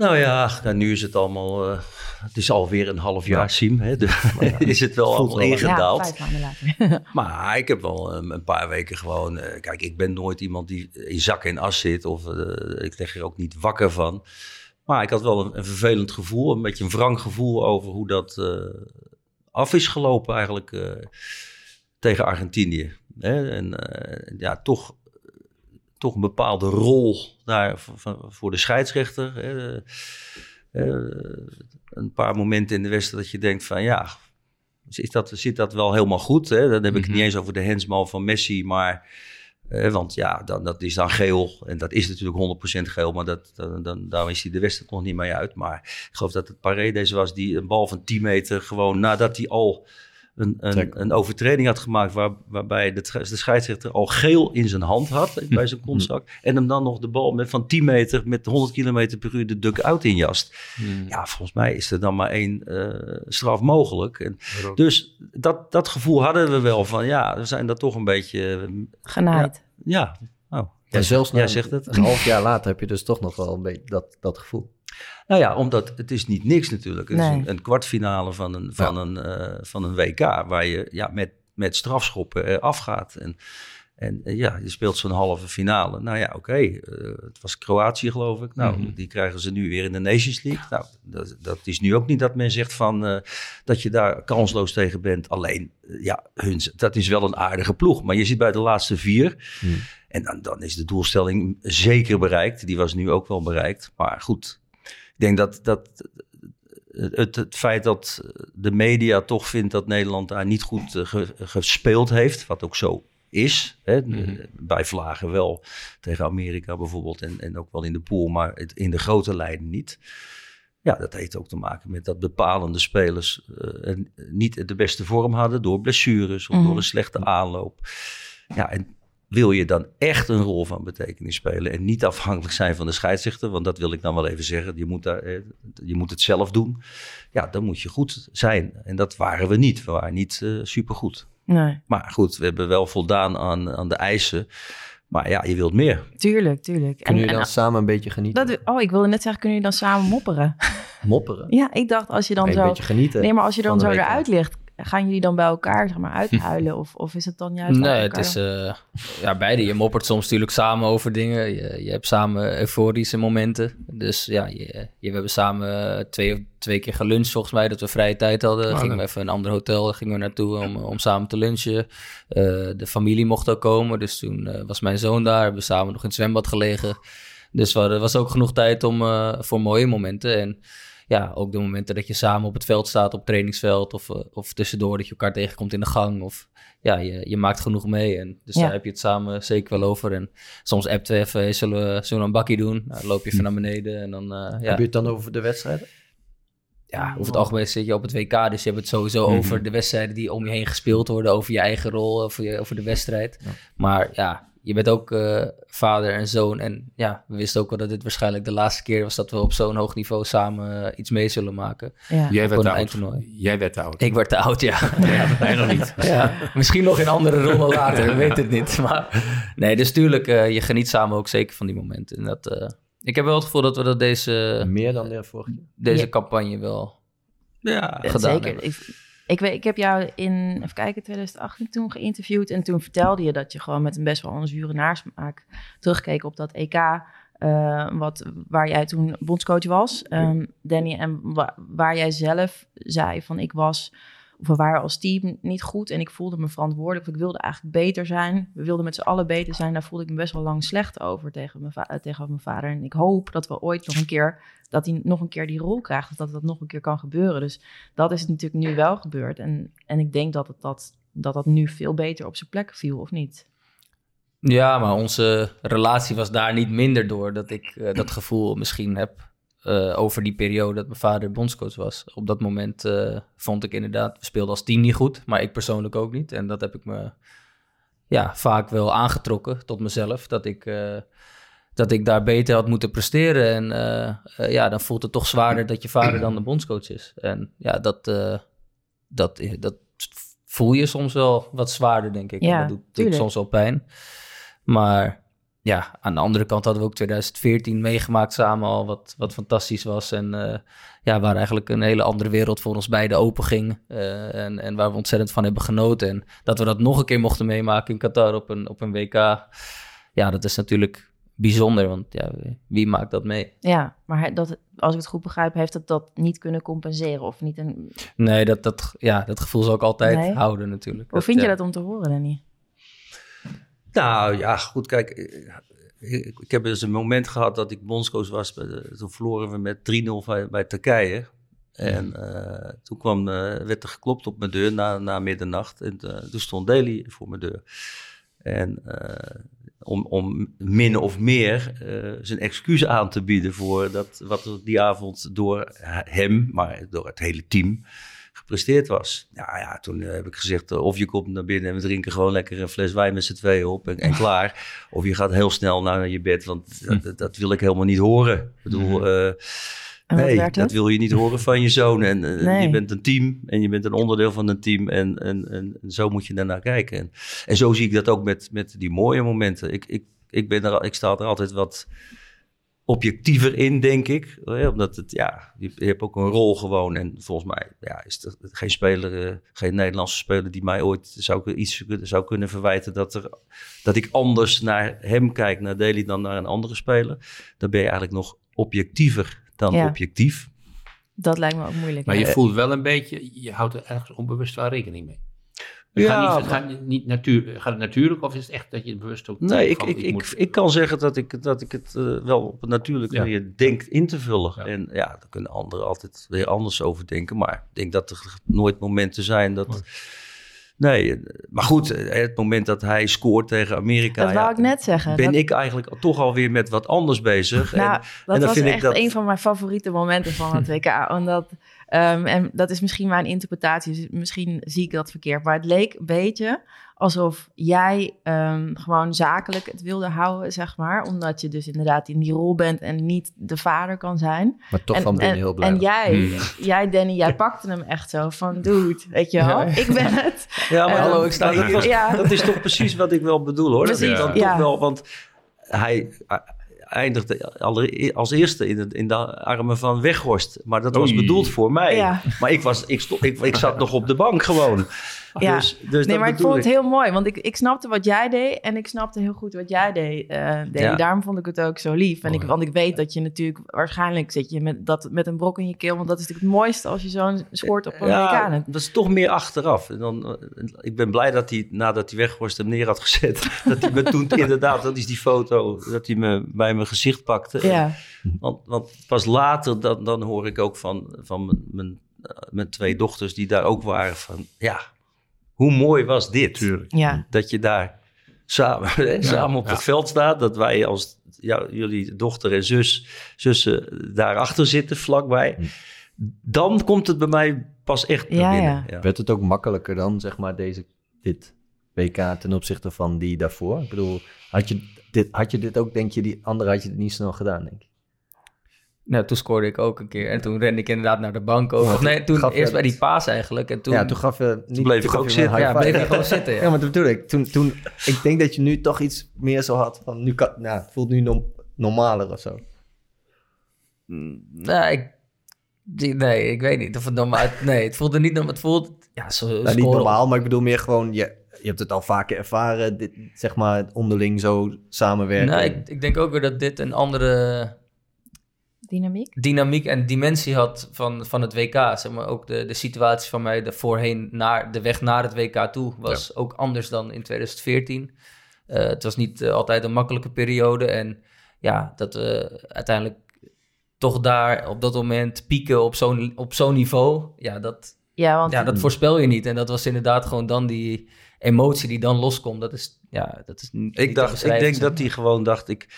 Nou ja, nou, nu is het allemaal, uh, het is alweer een half jaar, ja. Siem. Hè, is het wel allemaal ingedaald. Ja, vijf maanden later. maar ik heb wel um, een paar weken gewoon, uh, kijk, ik ben nooit iemand die in zak en as zit. Of uh, ik leg er ook niet wakker van. Maar ik had wel een, een, vervelend gevoel, een beetje een wrang gevoel over hoe dat af is gelopen eigenlijk tegen Argentinië. Hè? En ja, toch toch een bepaalde rol daar voor de scheidsrechter. een paar momenten in de wedstrijd dat je denkt van ja, is dat, zit dat wel helemaal goed? Hè? Dan heb ik het niet mhm. eens over de hensbal van Messi, maar... want ja, dan, dat is dan geel. En dat is natuurlijk 100% geel, maar dat, dan, dan, daar is hij de wedstrijd nog niet mee uit. Maar ik geloof dat het Paredes was die een bal van 10 meter gewoon nadat hij al een, een, een overtreding had gemaakt waar, waarbij de, de scheidsrechter al geel in zijn hand had bij zijn kontzak. En hem dan nog de bal met van 10 meter met 100 km per uur de duck-out injast. Hmm. Ja, volgens mij is er dan maar één uh, straf mogelijk. En dus dat, dat gevoel hadden we wel van ja, we zijn dat toch een beetje... Genaaid. Ja, ja. Oh. Ja, zelfs jij zegt het. Een half jaar later heb je dus toch nog wel een beetje dat, dat gevoel. Nou ja, omdat het is niet niks natuurlijk. Het is een, een, kwartfinale van een, van, een, uh, van een WK waar je ja, met, met strafschoppen afgaat. En, en uh, ja, je speelt zo'n halve finale. Nou ja, oké, okay, uh, eh, het was Kroatië geloof ik. Nou, mm-hmm. die krijgen ze nu weer in de Nations League. Nou, dat, dat is nu ook niet dat men zegt van dat je daar kansloos tegen bent. Alleen, ja, hun, dat is wel een aardige ploeg. Maar je zit bij de laatste vier. Mm. En dan, dan is de doelstelling zeker bereikt. Die was nu ook wel bereikt. Maar goed, denk dat, dat het, het feit dat de media toch vindt dat Nederland daar niet goed uh, gespeeld heeft, wat ook zo is. Hè, mhm. Bij vlagen wel tegen Amerika bijvoorbeeld en, en ook wel in de pool, maar het, in de grote lijnen niet. Ja, dat heeft ook te maken met dat bepalende spelers uh, niet de beste vorm hadden door blessures of door mhm. een slechte aanloop. Ja, en wil je dan echt een rol van betekenis spelen en niet afhankelijk zijn van de scheidsrechter, want dat wil ik dan wel even zeggen, je moet, daar, eh, je moet het zelf doen, ja, dan moet je goed zijn. En dat waren we niet, we waren niet uh, supergoed. Nee. Maar goed, we hebben wel voldaan aan, aan de eisen. Maar ja, je wilt meer. Tuurlijk, tuurlijk. Kunnen jullie dan samen een beetje genieten? Dat, oh, ik wilde net zeggen, kunnen jullie dan samen mopperen? Mopperen? ja, ik dacht als je dan zo... Een beetje genieten. Nee, maar als je dan zo eruit ligt, gaan jullie dan bij elkaar zeg maar, uithuilen? of, of is het dan juist Nee, het is uh, ja, beide. Je moppert soms natuurlijk samen over dingen. Je, je hebt samen euforische momenten. Dus ja, je, je, we hebben samen twee, twee keer geluncht volgens mij, dat we vrije tijd hadden. Oh, gingen we even een ander hotel gingen we naartoe om, om samen te lunchen. Uh, de familie mocht ook komen, dus toen uh, was mijn zoon daar. Hebben we samen nog in het zwembad gelegen. Dus er was ook genoeg tijd om, voor mooie momenten. En ja, ook de momenten dat je samen op het veld staat, op trainingsveld, of, uh, of tussendoor dat je elkaar tegenkomt in de gang. Of ja, je, je maakt genoeg mee. En dus daar heb je het samen zeker wel over. En soms appt we even, zullen we, zullen een bakkie doen? Nou, dan loop je even naar beneden en dan... Uh, ja. Heb je het dan over de wedstrijden? Ja, over het algemeen zit je op het WK, dus je hebt het sowieso mhm. over de wedstrijden die om je heen gespeeld worden, over je eigen rol, over, je, over de wedstrijd. Maar ja, je bent ook uh, vader en zoon. En ja, we wisten ook wel dat dit waarschijnlijk de laatste keer was dat we op zo'n hoog niveau samen uh, iets mee zullen maken. Ja. Jij werd oud. Jij werd te oud. Ik werd te oud, ja. ja nog niet. ja, misschien nog in andere rollen later, ik weet het niet. Maar nee, dus tuurlijk, uh, je geniet samen ook zeker van die momenten. En dat, ik heb wel het gevoel dat we dat deze... Meer dan de vorige Deze campagne wel ja, gedaan zeker. hebben. Ik, weet, ik heb jou in, even kijken, 2018 toen geïnterviewd. En toen vertelde je dat je gewoon met een best wel een zure naarsmaak terugkeek op dat EK. Uh, wat, waar jij toen bondscoach was, um, Danny. En waar jij zelf zei van ik was we waren als team niet goed en ik voelde me verantwoordelijk. Ik wilde eigenlijk beter zijn. We wilden met z'n allen beter zijn. Daar voelde ik me best wel lang slecht over tegen mijn, tegen mijn vader. En ik hoop dat we ooit nog een keer, dat hij nog een keer die rol krijgt. Of dat dat nog een keer kan gebeuren. Dus dat is natuurlijk nu wel gebeurd. En, en ik denk dat, het, dat, dat dat nu veel beter op zijn plek viel, of niet? Ja, maar onze relatie was daar niet minder door dat ik uh, dat gevoel misschien heb uh, over die periode dat mijn vader bondscoach was. Op dat moment uh, vond ik inderdaad, we speelden als team niet goed, maar ik persoonlijk ook niet. En dat heb ik me ja, vaak wel aangetrokken tot mezelf, dat ik, uh, dat ik daar beter had moeten presteren. En ja, dan voelt het toch zwaarder dat je vader dan de bondscoach is. En ja, dat, dat, dat voel je soms wel wat zwaarder, denk ik. Ja, dat doet, doet soms wel pijn. Maar ja, aan de andere kant hadden we ook 2014 meegemaakt samen al, wat, wat fantastisch was. En uh, ja, waar eigenlijk een hele andere wereld voor ons beiden open ging. Uh, en, en waar we ontzettend van hebben genoten. En dat we dat nog een keer mochten meemaken in Qatar op een, op een WK. Ja, dat is natuurlijk bijzonder, want ja, wie maakt dat mee? Ja, maar dat, als ik het goed begrijp, heeft het dat niet kunnen compenseren of niet een... Nee, dat, dat, ja, dat gevoel zal ik altijd houden natuurlijk. Hoe vind je dat om te horen, Danny? Nou ja, goed, kijk. Ik, heb dus een moment gehad dat ik bondscoach was. Toen verloren we met 3-0 bij, Turkije. En uh, toen kwam, uh, werd er geklopt op mijn deur na, na middernacht. En uh, toen stond Daly voor mijn deur. En om, om min of meer zijn excuus aan te bieden voor dat, wat er die avond door hem, maar door het hele team, gepresteerd was. Nou ja, toen heb ik gezegd, of je komt naar binnen en we drinken gewoon lekker een fles wijn met z'n tweeën op en, en klaar. Of je gaat heel snel naar je bed, want dat, dat wil ik helemaal niet horen. Ik bedoel... Uh, nee, dat wil je niet horen van je zoon. En je bent een team en je bent een onderdeel van een team. En, en, en, zo moet je daarnaar kijken. En, en zo zie ik dat ook met, met die mooie momenten. Ik, ik, ik, ben er, ik sta er altijd wat objectiever in, denk ik. Omdat het, ja, je, hebt ook een rol gewoon. En volgens mij ja, is er geen speler, eh, geen Nederlandse speler die mij ooit zou, iets zou kunnen verwijten dat, er, dat ik anders naar hem kijk, naar Daly, dan naar een andere speler. Dan ben je eigenlijk nog objectiever dan objectief. Dat lijkt me ook moeilijk. Maar je voelt wel een beetje, je houdt er ergens onbewust wel rekening mee. Het ja, gaat, niet, het gaat, niet natuur, gaat het natuurlijk of is het echt dat je het bewust ook... Nee, ik, ik, ik, ik, kan zeggen dat ik, dat ik het uh, wel op een natuurlijke ja. manier denk in te vullen. Ja. En ja, daar kunnen anderen altijd weer anders over denken. Maar ik denk dat er nooit momenten zijn dat... Nee, maar goed, het moment dat hij scoort tegen Amerika. Dat wou ik net zeggen. Ben ik eigenlijk toch alweer met wat anders bezig. Nou, en, dat en was vind echt ik dat... een van mijn favoriete momenten van het WK. Omdat Um, en dat is misschien mijn interpretatie, misschien zie ik dat verkeerd. Maar het leek een beetje alsof jij um, gewoon zakelijk het wilde houden, zeg maar. Omdat je dus inderdaad in die rol bent en niet de vader kan zijn. Maar toch van binnen heel blij. En jij, hmm. jij Danny, jij pakte hem echt zo van, dude, weet je wel, ik ben het. Ja, maar hallo, ik sta hier. Ja. Dat is toch precies wat ik wel bedoel, hoor. Precies, dat is dan toch wel, want hij eindigde als eerste in, in de armen van Weghorst. Maar dat was bedoeld voor mij. Maar ik, was, ik, stond, ik, ik zat nog op de bank gewoon. Ja. Dus, dus nee, maar ik vond het heel mooi. Want ik, ik snapte wat jij deed en ik snapte heel goed wat jij deed. Uh, Daarom vond ik het ook zo lief. En ik, want ik weet dat je natuurlijk waarschijnlijk zit je met, dat, met een brok in je keel. Want dat is natuurlijk het mooiste als je zo'n scoort op een ja, Dat is toch meer achteraf. En dan, eh, ik ben blij dat hij nadat hij Weghorst hem neer had gezet. dat hij me toen inderdaad, dat is die foto, dat hij me bij mijn gezicht pakte. Ja. Want, want pas later dan, dan hoor ik ook van, van mijn, eh, mijn twee dochters die daar ook waren van ja hoe mooi was dit? Tuurlijk. Ja. Dat je daar samen, hè, samen op het veld staat. Dat wij als ja, jullie dochter en zus, zussen daarachter zitten, vlakbij. Hm. Dan komt het bij mij pas echt naar binnen. Ja. Werd het ook makkelijker dan, zeg maar, deze, dit WK ten opzichte van die daarvoor? Ik bedoel, had je dit, had je dit ook, denk je, die andere had je het niet snel gedaan, denk ik? Nou, toen scoorde ik ook een keer. En toen rende ik inderdaad naar de bank ook. Of nee, toen eerst bij die paas eigenlijk. En toen, ja, toen gaf je... Niet, bleef ik ook zitten. Ja, bleef ik gewoon zitten. Ja. ja, maar dat bedoel ik. Toen, toen, ik denk dat je nu toch iets meer zo had van... Nu kan, nou, het voelt nu normaler of zo. Mm, nou, ik... Nee, ik weet niet of het normaal... Nee, het voelde niet normaal. Het voelt... Ja, zo nou, niet normaal, maar ik bedoel meer gewoon... Je, je hebt het al vaker ervaren, dit, zeg maar, onderling zo samenwerken. Nou, ik, ik denk ook weer dat dit een andere dynamiek? Dynamiek en dimensie had van, van het WK. Zeg maar ook de, de situatie van mij de voorheen naar de weg naar het WK toe was ook anders dan in 2014. Uh, eh, het was niet uh, altijd een makkelijke periode. En ja, dat we uiteindelijk toch daar op dat moment pieken op zo'n op zo'n niveau. Ja, dat, ja, want... ja, dat voorspel je niet. En dat was inderdaad gewoon dan die emotie die dan loskomt. Dat is, ja, dat is niet Ik, dacht, ik denk dat hij gewoon dacht, ik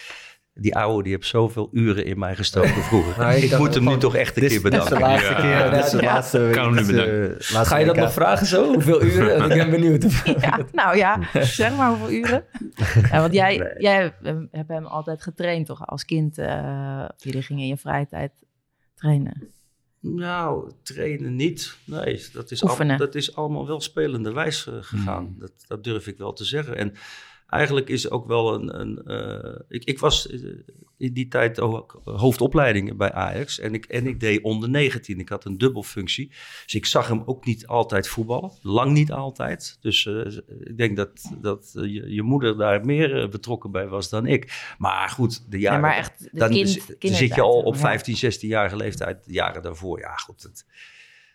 die oude, die heeft zoveel uren in mij gestoken vroeger. Nou, ik, moet hem nu toch echt een keer bedanken. Dit is de laatste keer. Dit is de laatste Kan hem bedanken. Ga je dat nog vragen zo? Hoeveel uren? ik ben benieuwd. ja, nou ja, zeg maar hoeveel uren. Ja, want jij, jij hebt hem altijd getraind toch? Als kind, uh, jullie gingen in je vrije tijd trainen. Nou, trainen niet. Nee, dat is, al, dat is allemaal wel spelende wijs uh, gegaan. Hmm. Dat, dat durf ik wel te zeggen. En eigenlijk is ook wel een. een uh, ik, ik was eh, in die tijd ook hoofdopleiding bij Ajax en ik, en ik deed onder 19. Ik had een dubbelfunctie. Dus ik zag hem ook niet altijd voetballen. Lang niet altijd. Dus uh, ik denk dat, dat je, je, moeder daar meer betrokken bij was dan ik. Maar goed, de jaren. Ja, maar echt, de dan, kind, zit je al op 15, 16-jarige leeftijd. De jaren daarvoor. Ja, goed. Het,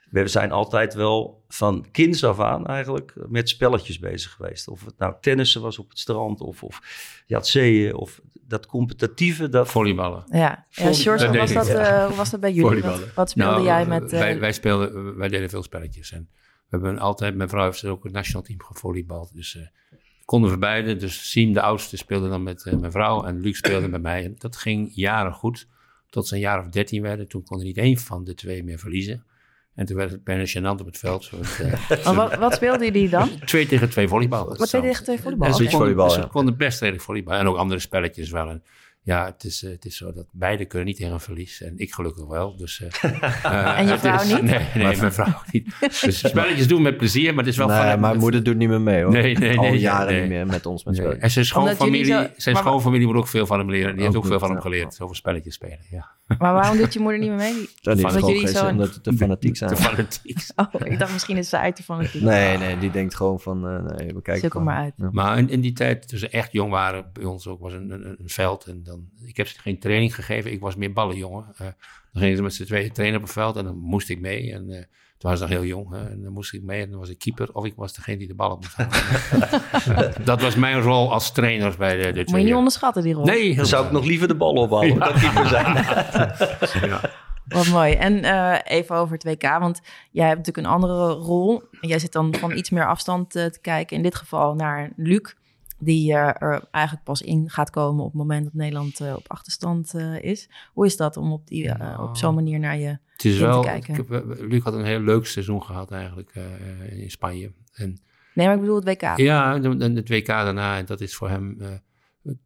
we zijn altijd wel van kinds af aan eigenlijk met spelletjes bezig geweest. Of het nou tennissen was op het strand of, of zeeën of dat competitieve. Dat... Volleyballen. Ja, ja George, hoe was, dat, uh, was dat bij jullie? Wat, wat, speelde nou, jij met... Uh... Wij, wij, speelden, wij deden veel spelletjes. En we hebben altijd, mijn vrouw heeft ook het nationaal team gevolleybald. Dus uh, konden we beide. Dus Siem, de oudste, speelde dan met mijn vrouw en Luc speelde met mij. En dat ging jaren goed. Tot ze een jaar of dertien werden. Toen kon er niet één van de twee meer verliezen. En toen werd het bijna gênant op het veld. Zo uh, wat, wat speelden jullie dan? Twee tegen twee volleybal. Wat twee tegen twee volleybal? En ze konden, konden best redelijk volleybal. En ook andere spelletjes wel. En ja, het is, uh, het is zo dat beide kunnen niet tegen een verlies. En ik gelukkig wel. Dus, uh, en je vrouw is, niet? Nee, nee mijn vrouw niet. Dus spelletjes doen met plezier, maar het is wel... Nee, van, mijn moeder doet niet meer mee hoor. Nee, nee, Al nee, jaren nee. niet meer met ons met nee. spelen. En zijn schoonfamilie, zo, zijn schoonfamilie moet ook veel van hem leren. Die heeft ook veel van hem ja. geleerd. Over spelletjes spelen, ja. Maar waarom doet je moeder niet meer mee? Dat gewoon jullie zo- omdat te fanatiek zijn. Te fanatiek. Oh, ik dacht misschien is ze uit die fanatiek. Nee, nee, die denkt gewoon van, eh, nee, we kijken Zoek maar uit. Ja. Maar in, in die tijd, toen ze echt jong waren, bij ons ook was een, een, een veld. En dan, ik heb ze geen training gegeven, ik was meer ballenjongen. Eh dan gingen ze met z'n tweeën trainen op het veld en dan moest ik mee. En eh, toen was ze nog heel jong hè, en dan moest ik mee. En dan was ik keeper of ik was degene die de bal op moest dat was mijn rol als trainer bij de, de Moet je niet onderschatten, die rol. Nee, Dan zou ik nog liever de bal ophouden. Dat keeper zijn. Ja. Wat mooi. En eh, even over het WK, want jij hebt natuurlijk een andere rol. Jij zit dan van iets meer afstand te kijken. In dit geval naar Luc, die eh, er eigenlijk pas in gaat komen op het moment dat Nederland eh, op achterstand eh, is. Hoe is dat om op, die, eh, op zo'n manier naar je... Het is in te wel, kijken. ik heb, Luc had een heel leuk seizoen gehad eigenlijk in Spanje. En Nee, maar ik bedoel het WK. Ja, en het WK daarna, en dat is voor hem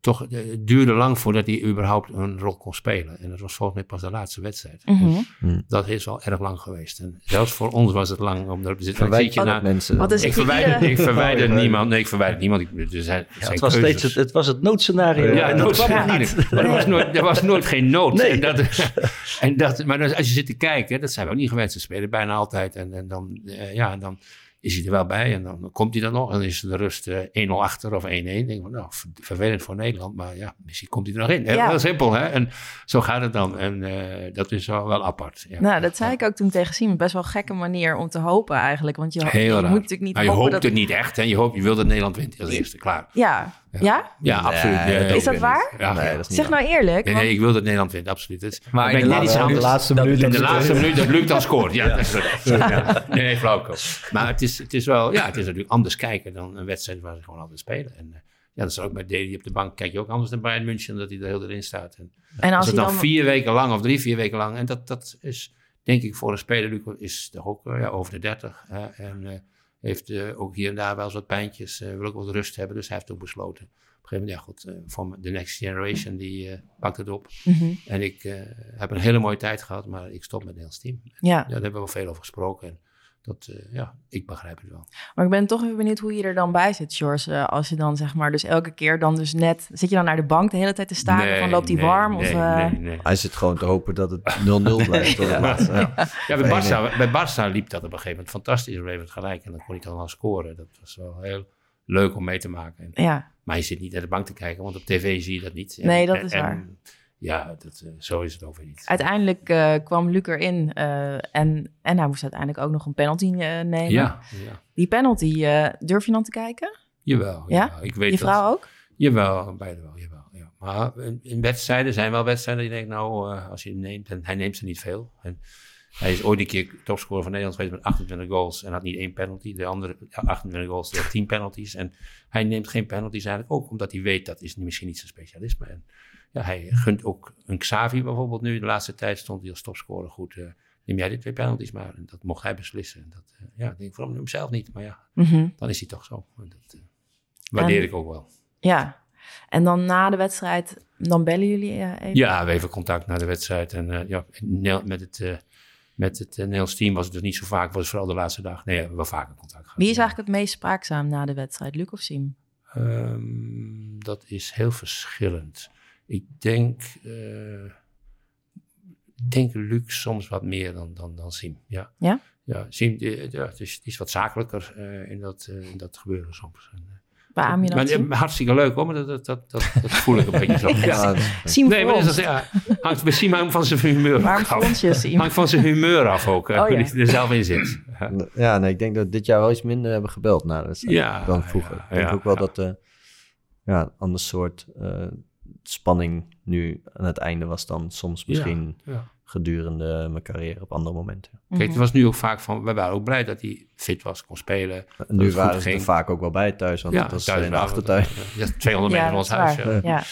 toch, eh, het duurde lang voordat hij überhaupt een rol kon spelen. En dat was volgens mij pas de laatste wedstrijd. Mhm. Dat is al erg lang geweest. En zelfs voor ons was het lang om erop te zitten. Zit je je dat na- mensen? Wat is ik het verwijder, ik verwijder Oh, ja. niemand. Nee, ik verwijder niemand. Ik, er zijn, Ja, zijn het, was keuzes. steeds het, het was het noodscenario. Ja, en er niet. niet. Maar er was nooit, er was nooit geen nood. Nee. En dat, en dat, maar als je zit te kijken, dat zijn we ook niet gewend. Ze spelen bijna altijd. En, en dan, eh, ja, dan is hij er wel bij. En dan komt hij dan nog. En dan is de rust eh, 1-0 achter of 1-1. Denk van, nou, ver- vervelend voor Nederland. Maar ja, misschien komt hij er nog in. Ja. Heel simpel, hè. En zo gaat het dan. En eh, dat is wel, wel apart. Ja. Nou, dat zei ik ook toen tegen Simon. Best wel een gekke manier om te hopen eigenlijk. Want je, je moet natuurlijk niet Maar je hoopt dat... het niet echt. En je, hoopt, je wil dat Nederland wint als eerste. Klaar. Ja, ja? Ja, absoluut. Nee, Is dat waar? Ja, Nee, ja. dat is niet Zeg nou eerlijk. Nee, ik wil dat Nederland wint, absoluut. Het Maar in de net iets laatste- de laatste dat- minuut. In de laatste minuut dat Luc dan scoort. Ja, dat is het. Ja. Nee, nee, flauwkul. Maar het is, het is wel, ja, het is natuurlijk anders kijken dan een wedstrijd waar ze gewoon altijd spelen. En eh, ja, dat is ook bij Deli op de bank. Kijk je ook anders naar Bayern München, dat hij er heel erin staat. En En als het dan dan... vier weken lang of drie, vier weken lang. En dat, dat is, denk ik, voor een speler, Luc is toch ook ja, over de 30. hè, en eh, heeft eh, ook hier en daar wel eens wat pijntjes. eh, wil ook wat rust hebben. Dus hij heeft ook besloten. Op een gegeven moment, ja goed, eh, voor de next generation, die pakt het op. Mhm. En ik heb een hele mooie tijd gehad, maar ik stop met hele team. Ja, Ja, daar hebben we wel veel over gesproken. En dat, eh, ja, ik begrijp het wel. maar ik ben toch even benieuwd hoe je er dan bij zit, George. Eh, als je dan zeg maar, dus elke keer dan dus net... Zit je dan naar de bank de hele tijd te staren Nee, van loopt hij nee, warm? Nee, of, eh, nee, nee. Hij zit gewoon te hopen dat het 0-0 blijft. het. Ja. Ja, bij, Barca, bij Barca liep dat op een gegeven moment fantastisch. Op een gegeven moment gelijk. En dan kon hij dan wel scoren. Dat was wel heel leuk om mee te maken. En- Ja, maar je zit niet naar de bank te kijken, want op tv zie je dat niet. En- Nee, dat is en- waar. Ja, dat, eh, zo is het over niet. uiteindelijk eh, kwam Luc erin eh, en, en hij moest uiteindelijk ook nog een penalty nemen. Ja, ja, Die penalty, eh, durf je dan te kijken? jawel. Ja? jawel. Ik weet Je dat- vrouw ook? Jawel, beide wel, jawel. Ja. Maar in, in wedstrijden zijn wel wedstrijden die je denkt, nou, eh, als je hem neemt, en hij neemt ze niet veel. En hij is ooit een keer topscorer van Nederland geweest met 28 goals en had niet één penalty. De andere ja, 28 goals, die had 10 penalties. En hij neemt geen penalties eigenlijk ook, omdat hij weet dat is misschien niet zijn specialisme. En ja, hij gunt ook een Xavi bijvoorbeeld nu. De laatste tijd stond hij als topscorer goed. eh, neem jij die twee penalties maar. En dat mocht hij beslissen. En dat, eh, ja, ik denk waarom hem zelf niet. Maar ja, Mhm. dan is hij toch zo. Dat eh, waardeer En- ik ook wel. Ja. En dan na de wedstrijd, dan bellen jullie even? Ja, we even contact na de wedstrijd. En ja, met het, met het Nederlands team was het dus niet zo vaak. was vooral de laatste dag. Nee, we hebben wel vaker contact gehad. Wie is eigenlijk het meest spraakzaam na de wedstrijd, Luc of Sim? Ehm, dat is heel verschillend. Ik denk, eh, ik denk Luc soms wat meer dan, dan, dan Sim. Ja, Ja? ja Sim die, ja, het is, die is wat zakelijker eh, in, dat, eh, in dat gebeuren soms. En, eh, Beaam je dat? maar, eh, hartstikke leuk hoor, maar dat, dat, dat, dat, dat voel ik een beetje zo. Ja, Sim Nee, maar dat ja, hangt bij Sim hangt van zijn humeur Waarom af. Hangt van zijn humeur af ook, eh, Oh, ja. hij er zelf in zit. Ja. nee, ik denk dat we dit jaar wel iets minder hebben gebeld de wedstrijd Ja, dan vroeger. ja, ik denk ja, ook wel ja. dat eh ja, een ander soort eh, spanning nu aan het einde was dan soms misschien Ja. gedurende mijn carrière op andere momenten. Kijk, het was nu ook vaak van, we waren ook blij dat hij fit was, kon spelen. Nu waren ze er vaak ook wel bij thuis, want het was thuis in de achtertuin. Ja, 200 meter Ja, van ons huis. ja.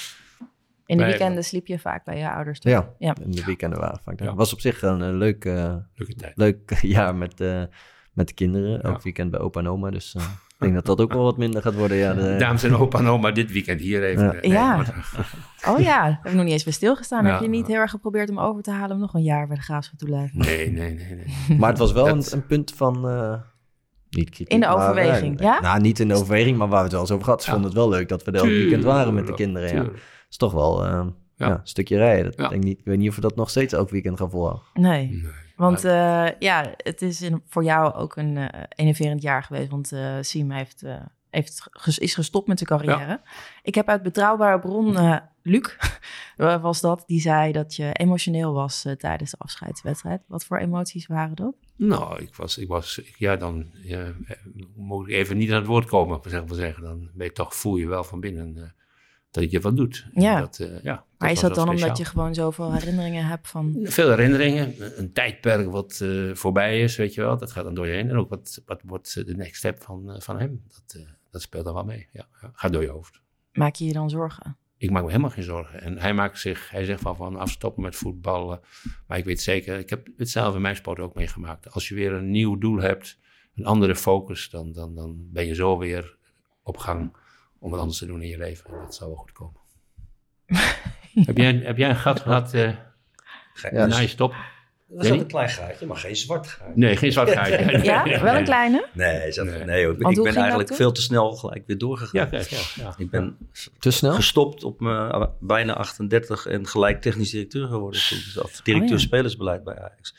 In de weekenden sliep je vaak bij je ouders, toch? Ja, ja. in de weekenden waren vaak. Het was op zich een, een leuk, Leuke tijd. leuk jaar met, met de kinderen. Elk weekend bij opa en oma, dus... Ik denk dat dat ook wel wat minder gaat worden. Ja, de... Dames en opa en oma, dit weekend hier even. Ja. Oh ja, heb ik nog niet eens bij stilgestaan. Heb je niet heel erg geprobeerd om over te halen om nog een jaar bij de Graafschap te blijven? Nee, nee, nee. nee. Maar het was wel een, een, punt van... Uh, niet kritiek, in de overweging, ja? Nou, niet in de overweging, maar waar we het wel eens over gehad. Ze vonden het wel leuk dat we elk weekend waren met de kinderen. Ja. Dat is toch wel uh, ja. een stukje rijden. Dat denk niet, ik weet niet of we dat nog steeds elk weekend gaan volhouden. Nee. nee. Want uh, ja, het is in, voor jou ook een uh, enerverend jaar geweest. Want uh, Siem heeft heeft, is gestopt met zijn carrière. Ik heb uit betrouwbare bron, uh, Luc was dat, die zei dat je emotioneel was uh, tijdens de afscheidswedstrijd. Wat voor emoties waren dat? Nou, ik was, ik was ja, dan ja, eh, moet ik even niet aan het woord komen, zeg maar zeggen. Dan ben je toch, voel je wel van binnen uh, dat je wat doet. Ja. Dat, uh, ja maar is dat dan omdat je gewoon zoveel herinneringen hebt van... Veel herinneringen, een tijdperk wat voorbij is, weet je wel. Dat gaat dan door je heen. En ook wat, wat wordt de next step van, van hem. Dat, dat speelt dan wel mee. Ja, ja. Gaat door je hoofd. Maak je je dan zorgen? Ik maak me helemaal geen zorgen. En hij maakt zich, hij zegt van, van afstoppen met voetballen. Maar ik weet zeker, ik heb het zelf in mijn sport ook meegemaakt. Als je weer een nieuw doel hebt, een andere focus, dan, dan, dan ben je zo weer op gang om wat anders te doen in je leven. En dat zal wel goed komen. heb, jij, heb jij een gat gehad uh, ja, na je stop? Dat is een klein gaatje, maar geen zwart gaatje. Nee, geen zwart gaatje. ja, wel een kleine? Nee, dat, nee. nee ik, ik ben eigenlijk veel te snel gelijk weer doorgegaan. Ja, ja, ja, Ik ben te snel? gestopt op mijn bijna 38 en gelijk technisch directeur geworden. Dus of directeur oh, spelersbeleid bij Ajax.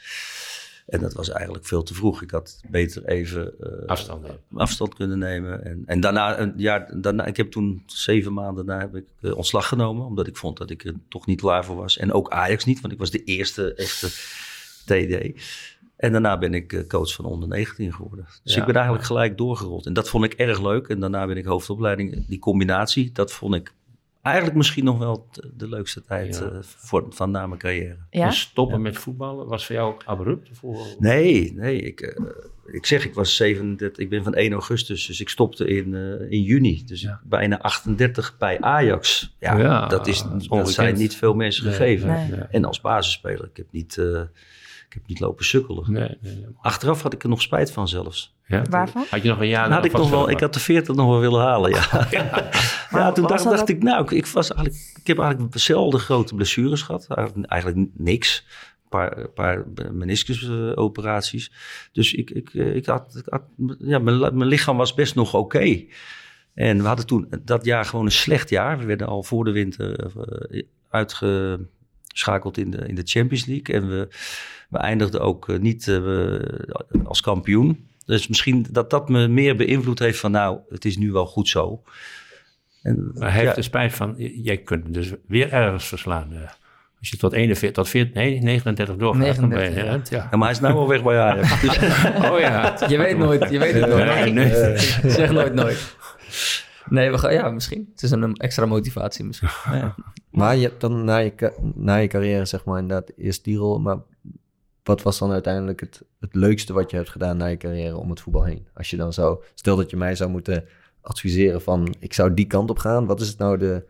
En dat was eigenlijk veel te vroeg. Ik had beter even uh, afstand, afstand kunnen nemen. En, en daarna, een jaar, daarna, ik heb toen zeven maanden daarna heb ik uh, ontslag genomen. Omdat ik vond dat ik er toch niet klaar voor was. En ook Ajax niet, want ik was de eerste echte TD. En daarna ben ik eh, coach van onder 19 geworden. Dus ik ben eigenlijk gelijk doorgerold. En dat vond ik erg leuk. En daarna ben ik hoofdopleiding. Die combinatie, dat vond ik eigenlijk misschien nog wel de leukste tijd ja. uh, voor, van na mijn carrière. Ja? Dus stoppen met voetballen was voor jou ook abrupt? Nee, nee. Ik, uh, ik zeg, ik was 37, ik ben van 1 augustus, dus ik stopte in, uh, in juni. Dus bijna 38 bij Ajax. Ja, dat, is, dat zijn niet veel mensen nee, gegeven. Nee. En als basisspeler, ik heb niet ik heb niet lopen sukkelen. Nee, nee, nee. Achteraf had ik er nog spijt van zelfs. Ja? Waarvan? Had je nog een jaar? Had ik, nog wel, ik had de 40 nog wel willen halen, ja. ja. ja toen dacht, dacht ik, nou, ik, was eigenlijk, ik heb eigenlijk dezelfde grote blessures gehad. Eigenlijk niks. Een paar, paar meniscusoperaties. Dus ik, ik, ik, had, ik had, ja, mijn, mijn lichaam was best nog oké. En we hadden toen dat jaar gewoon een slecht jaar. We werden al voor de winter uh, uitgeschakeld in de, in de Champions League. En we we eindigden ook eh, niet eh, als kampioen. Dus misschien dat dat me meer beïnvloed heeft van nou, het is nu wel goed zo. En, maar hij heeft er spijt van, jij kunt dus weer ergens verslaan. Uh, als je tot 41, tot 40, nee, 39 doorgaat, 39, dan ja. ja. Maar hij is nou al weg bij Ajax. oh ja, je weet nooit, je weet het nooit. Nee, nee. zeg nooit nooit. Nee, we gaan, ja, misschien. Het is een extra motivatie misschien. Ja. Maar je hebt dan na je, na je carrière, zeg maar, inderdaad eerst die rol. Maar wat was dan uiteindelijk het, het leukste wat je hebt gedaan na je carrière om het voetbal heen? Als je dan zou, stel dat je mij zou moeten adviseren van ik zou die kant op gaan. Wat is het nou de.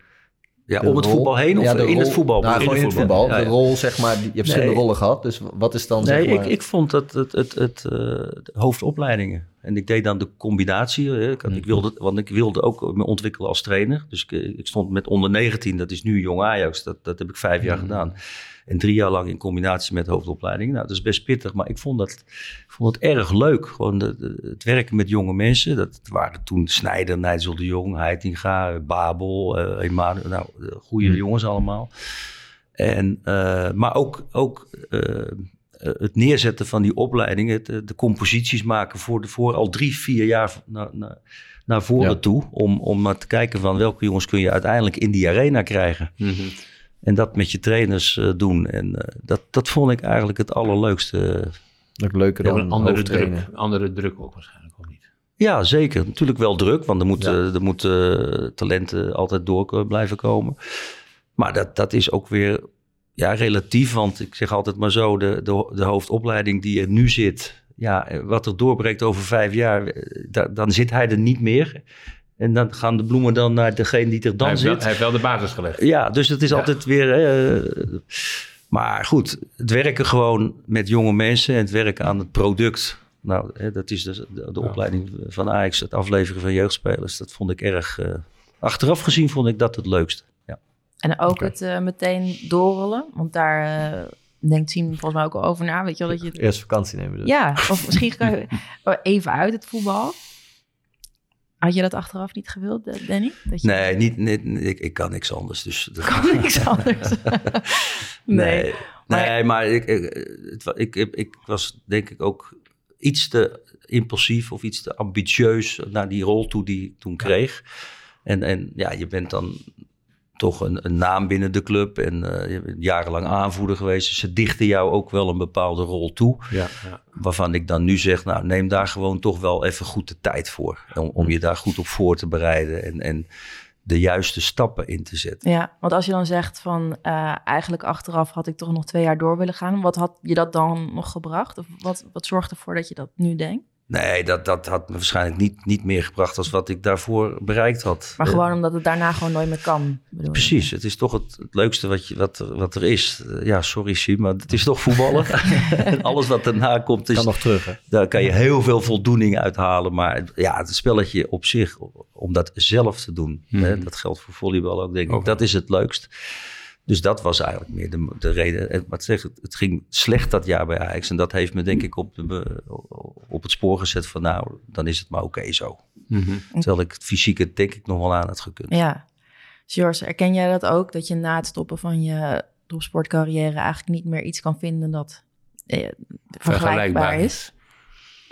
Ja, om het voetbal heen of in het voetbal? Nou, gewoon in het voetbal. De rol, zeg maar, je hebt verschillende rollen gehad. Dus wat is dan, nee, zeg maar... ik, ik vond dat het, het, het, uh, hoofdopleidingen. En ik deed dan de combinatie. Hè. Ik, ik, mhm. wilde, want ik wilde ook me ontwikkelen als trainer. Dus ik, ik stond met onder 19, dat is nu Jong Ajax. Dat, dat heb ik vijf jaar mhm. gedaan. En drie jaar lang in combinatie met hoofdopleiding. Nou, dat is best pittig, maar ik vond dat, vond het erg leuk. Gewoon de, het werken met jonge mensen. Dat waren toen Snijder, Nijssel de Jong, Heitinga, Babel, uh, Emmanuel. Nou, goede hmm. jongens allemaal. En, uh, maar ook, ook uh, het neerzetten van die opleidingen, de, de composities maken voor, de, voor al drie, vier jaar naar, naar, naar voren toe. Om, om maar te kijken van welke jongens kun je uiteindelijk in die arena krijgen. Mm -hmm. En dat met je trainers uh, doen. En uh, dat, dat vond ik eigenlijk het allerleukste. Dat leuker dan een andere druk, andere druk ook waarschijnlijk ook niet. Ja, zeker. Natuurlijk wel druk, want er moeten ja. er moet, uh, talenten altijd door blijven komen. Maar dat, dat is ook weer ja, relatief, want ik zeg altijd maar zo, de, de, de hoofdopleiding die er nu zit, ja, wat er doorbreekt over vijf jaar, da, dan zit hij er niet meer. En dan gaan de bloemen dan naar degene die er dan hij zit. hij heeft wel de basis gelegd. Ja, dus het is altijd weer. Uh, maar goed, het werken gewoon met jonge mensen en het werken aan het product. Nou, hè, dat is de, de, opleiding van Ajax, het afleveren van jeugdspelers. Dat vond ik erg. Uh, achteraf gezien vond ik dat het leukste. En ook het uh, meteen doorrollen, want daar denkt Siem volgens mij ook al over na. Weet je wel, dat je... Eerst vakantie nemen dus. Ja, of misschien je even uit het voetbal. Had je dat achteraf niet gewild, eh, Danny? Dat je... Nee, niet, niet, ik, ik kan niks anders. Dus dat... kan niks anders. nee. nee. Maar, nee, maar ik, ik, ik, ik, was denk ik ook iets te impulsief of iets te ambitieus naar die rol toe die ik toen kreeg. En, en ja, je bent dan toch een, een, naam binnen de club en uh, je bent jarenlang aanvoerder geweest. Dus ze dichten jou ook wel een bepaalde rol toe. Ja, ja. Waarvan ik dan nu zeg, nou neem daar gewoon toch wel even goed de tijd voor. Om, om je daar goed op voor te bereiden en, en de juiste stappen in te zetten. Ja, want als je dan zegt van uh, eigenlijk achteraf had ik toch nog twee jaar door willen gaan. Wat had je dat dan nog gebracht? Of wat, wat zorgt ervoor dat je dat nu denkt? Nee, dat, dat had me waarschijnlijk niet, niet meer gebracht als wat ik daarvoor bereikt had. Maar gewoon omdat het daarna gewoon nooit meer kan. Precies, het is toch het, het leukste wat, je, wat, wat er is. Eh, ja, sorry Sim, maar het is toch voetballen. en alles wat daarna komt, is, kan nog terug. Hè? Daar kan je heel veel voldoening uithalen. Maar ja, het spelletje op zich, om dat zelf te doen, hè, mhm. dat geldt voor volleybal ook, denk ik. Dat is het leukst. Dus dat was eigenlijk meer de, de reden. Wat zeg, het, het ging slecht dat jaar bij Ajax. En dat heeft me denk ik op, de, op het spoor gezet van nou, dan is het maar oké zo. Mm Terwijl ik het fysieke denk ik nog wel aan had gekund. Ja. George, herken jij dat ook? Dat je na het stoppen van je topsportcarrière eigenlijk niet meer iets kan vinden dat eh, vergelijkbaar, is?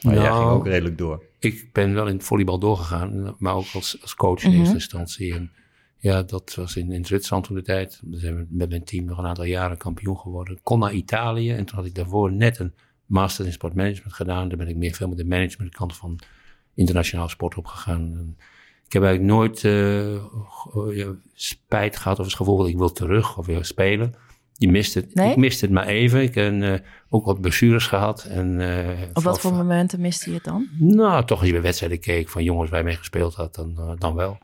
Maar nou, jij ging ook redelijk door. Ik ben wel in het volleybal doorgegaan, maar ook als, als coach in mhm. eerste instantie. En ja, dat was in, in Zwitserland toen de tijd. Daar zijn we met mijn team nog een aantal jaren kampioen geworden. Kon naar Italië en toen had ik daarvoor net een master in sportmanagement gedaan. Daar ben ik meer veel met de management kant van internationaal sport opgegaan. ik heb eigenlijk nooit uh, spijt gehad of het gevoel dat ik wil terug of wil spelen. Je mist het. Ik miste het maar even. Ik heb uh, ook wat blessures gehad. En, uh, Op wat voor momenten miste je het dan? Nou, toch als je bij wedstrijden keek van jongens waar je mee gespeeld had, dan, dan wel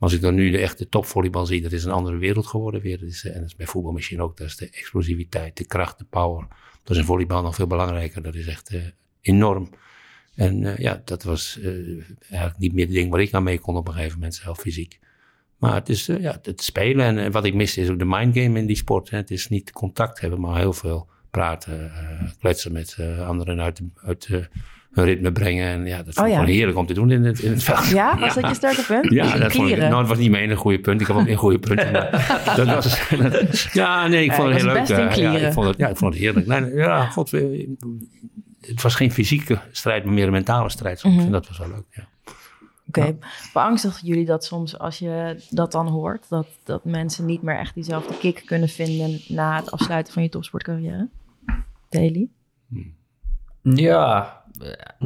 als ik dan nu de echte topvolleybal zie, dat is een andere wereld geworden weer. Is, en dat is bij voetbal misschien ook. Dat is de explosiviteit, de kracht, de power. Dat is in volleybal nog veel belangrijker. Dat is echt uh, enorm. En uh, ja, dat was eigenlijk niet meer het ding waar ik aan mee kon op een gegeven moment, zelf fysiek. Maar het is ja, het spelen. En wat ik miste is ook de mindgame in die sport. Hè. Het is niet contact hebben, maar heel veel praten, kletsen met anderen uit, uit hun ritme brengen. En ja, dat vond ik oh, gewoon heerlijk om te doen in het, in het veld. Ja, was dat je sterke punt? Ja, dat vond ik, nou, het was niet mijn goede punt. Ik heb ook een goede punt. dat was, ja, nee, ik vond het heel leuk. Ja, ik vond het, ja, ik vond het heerlijk. Nee, ja, god, het was geen fysieke strijd, maar meer een mentale strijd. Mm -hmm. dat was wel leuk, ja. Oké, okay. beangstigt jullie dat soms als je dat dan hoort? Dat, dat mensen niet meer echt diezelfde kick kunnen vinden na het afsluiten van je topsportcarrière? Daily? Ja,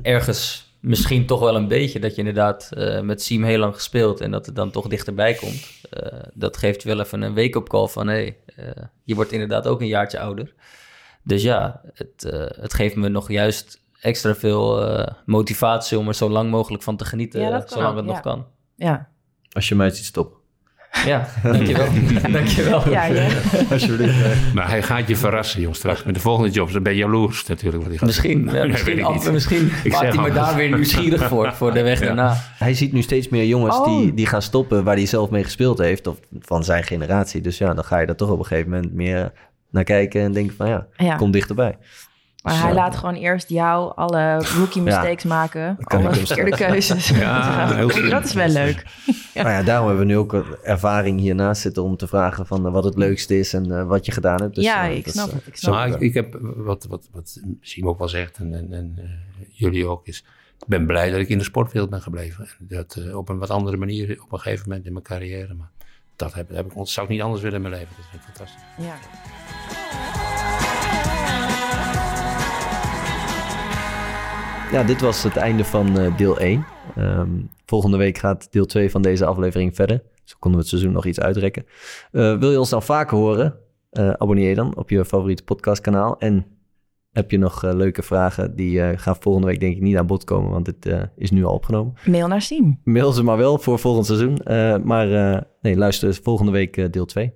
ergens misschien toch wel een beetje dat je inderdaad uh, met Siem heel lang gespeeld en dat het dan toch dichterbij komt. Uh, dat geeft wel even een week op call van hé, hey, uh, je wordt inderdaad ook een jaartje ouder. Dus ja, het, het geeft me nog juist extra veel motivatie om er zo lang mogelijk van te genieten, ja, zolang het nog kan. Ja. Als je mij ziet stoppen. Ja, dankjewel. dankjewel. Ja, ja. Alsjeblieft. Maar hij gaat je verrassen, jongens, straks met de volgende jobs. Dan ben je jaloers natuurlijk. Wat hij gaat misschien, ja, misschien, af, misschien maakt hij me daar weer nieuwsgierig voor, voor de weg daarna. Hij ziet nu steeds meer jongens oh. die, die gaan stoppen waar hij zelf mee gespeeld heeft. Of van zijn generatie. Dus ja, dan ga je daar toch op een gegeven moment meer naar kijken en denken van ja, kom dichterbij. Maar hij laat gewoon eerst jou alle rookie mistakes maken. Alle verkeerde keuzes. Ja, dat is wel leuk. ja. Nou ja, daarom hebben we nu ook ervaring hiernaast zitten om te vragen van wat het leukste is en uh, wat je gedaan hebt. Dus, ja, uh, ik snap het. Ik, snap nou, ik, ik, heb wat, wat, wat Siem ook wel zegt en, en, en uh, jullie ook is. Ik ben blij dat ik in de sportwereld ben gebleven. Dat op een wat andere manier op een gegeven moment in mijn carrière. Maar dat heb, heb ik, zou ik niet anders willen in mijn leven. Dat vind ik fantastisch. Ja. Ja, dit was het einde van uh, deel 1. Um, ehm, volgende week gaat deel 2 van deze aflevering verder. Zo konden we het seizoen nog iets uitrekken. Uh, wil je ons dan vaker horen? Uh, abonneer je dan op je favoriete podcastkanaal. En heb je nog leuke vragen? Die gaan volgende week denk ik niet aan bod komen, want het is nu al opgenomen. Mail naar Siem. Mail ze maar wel voor volgend seizoen. maar nee, luister volgende week deel 2.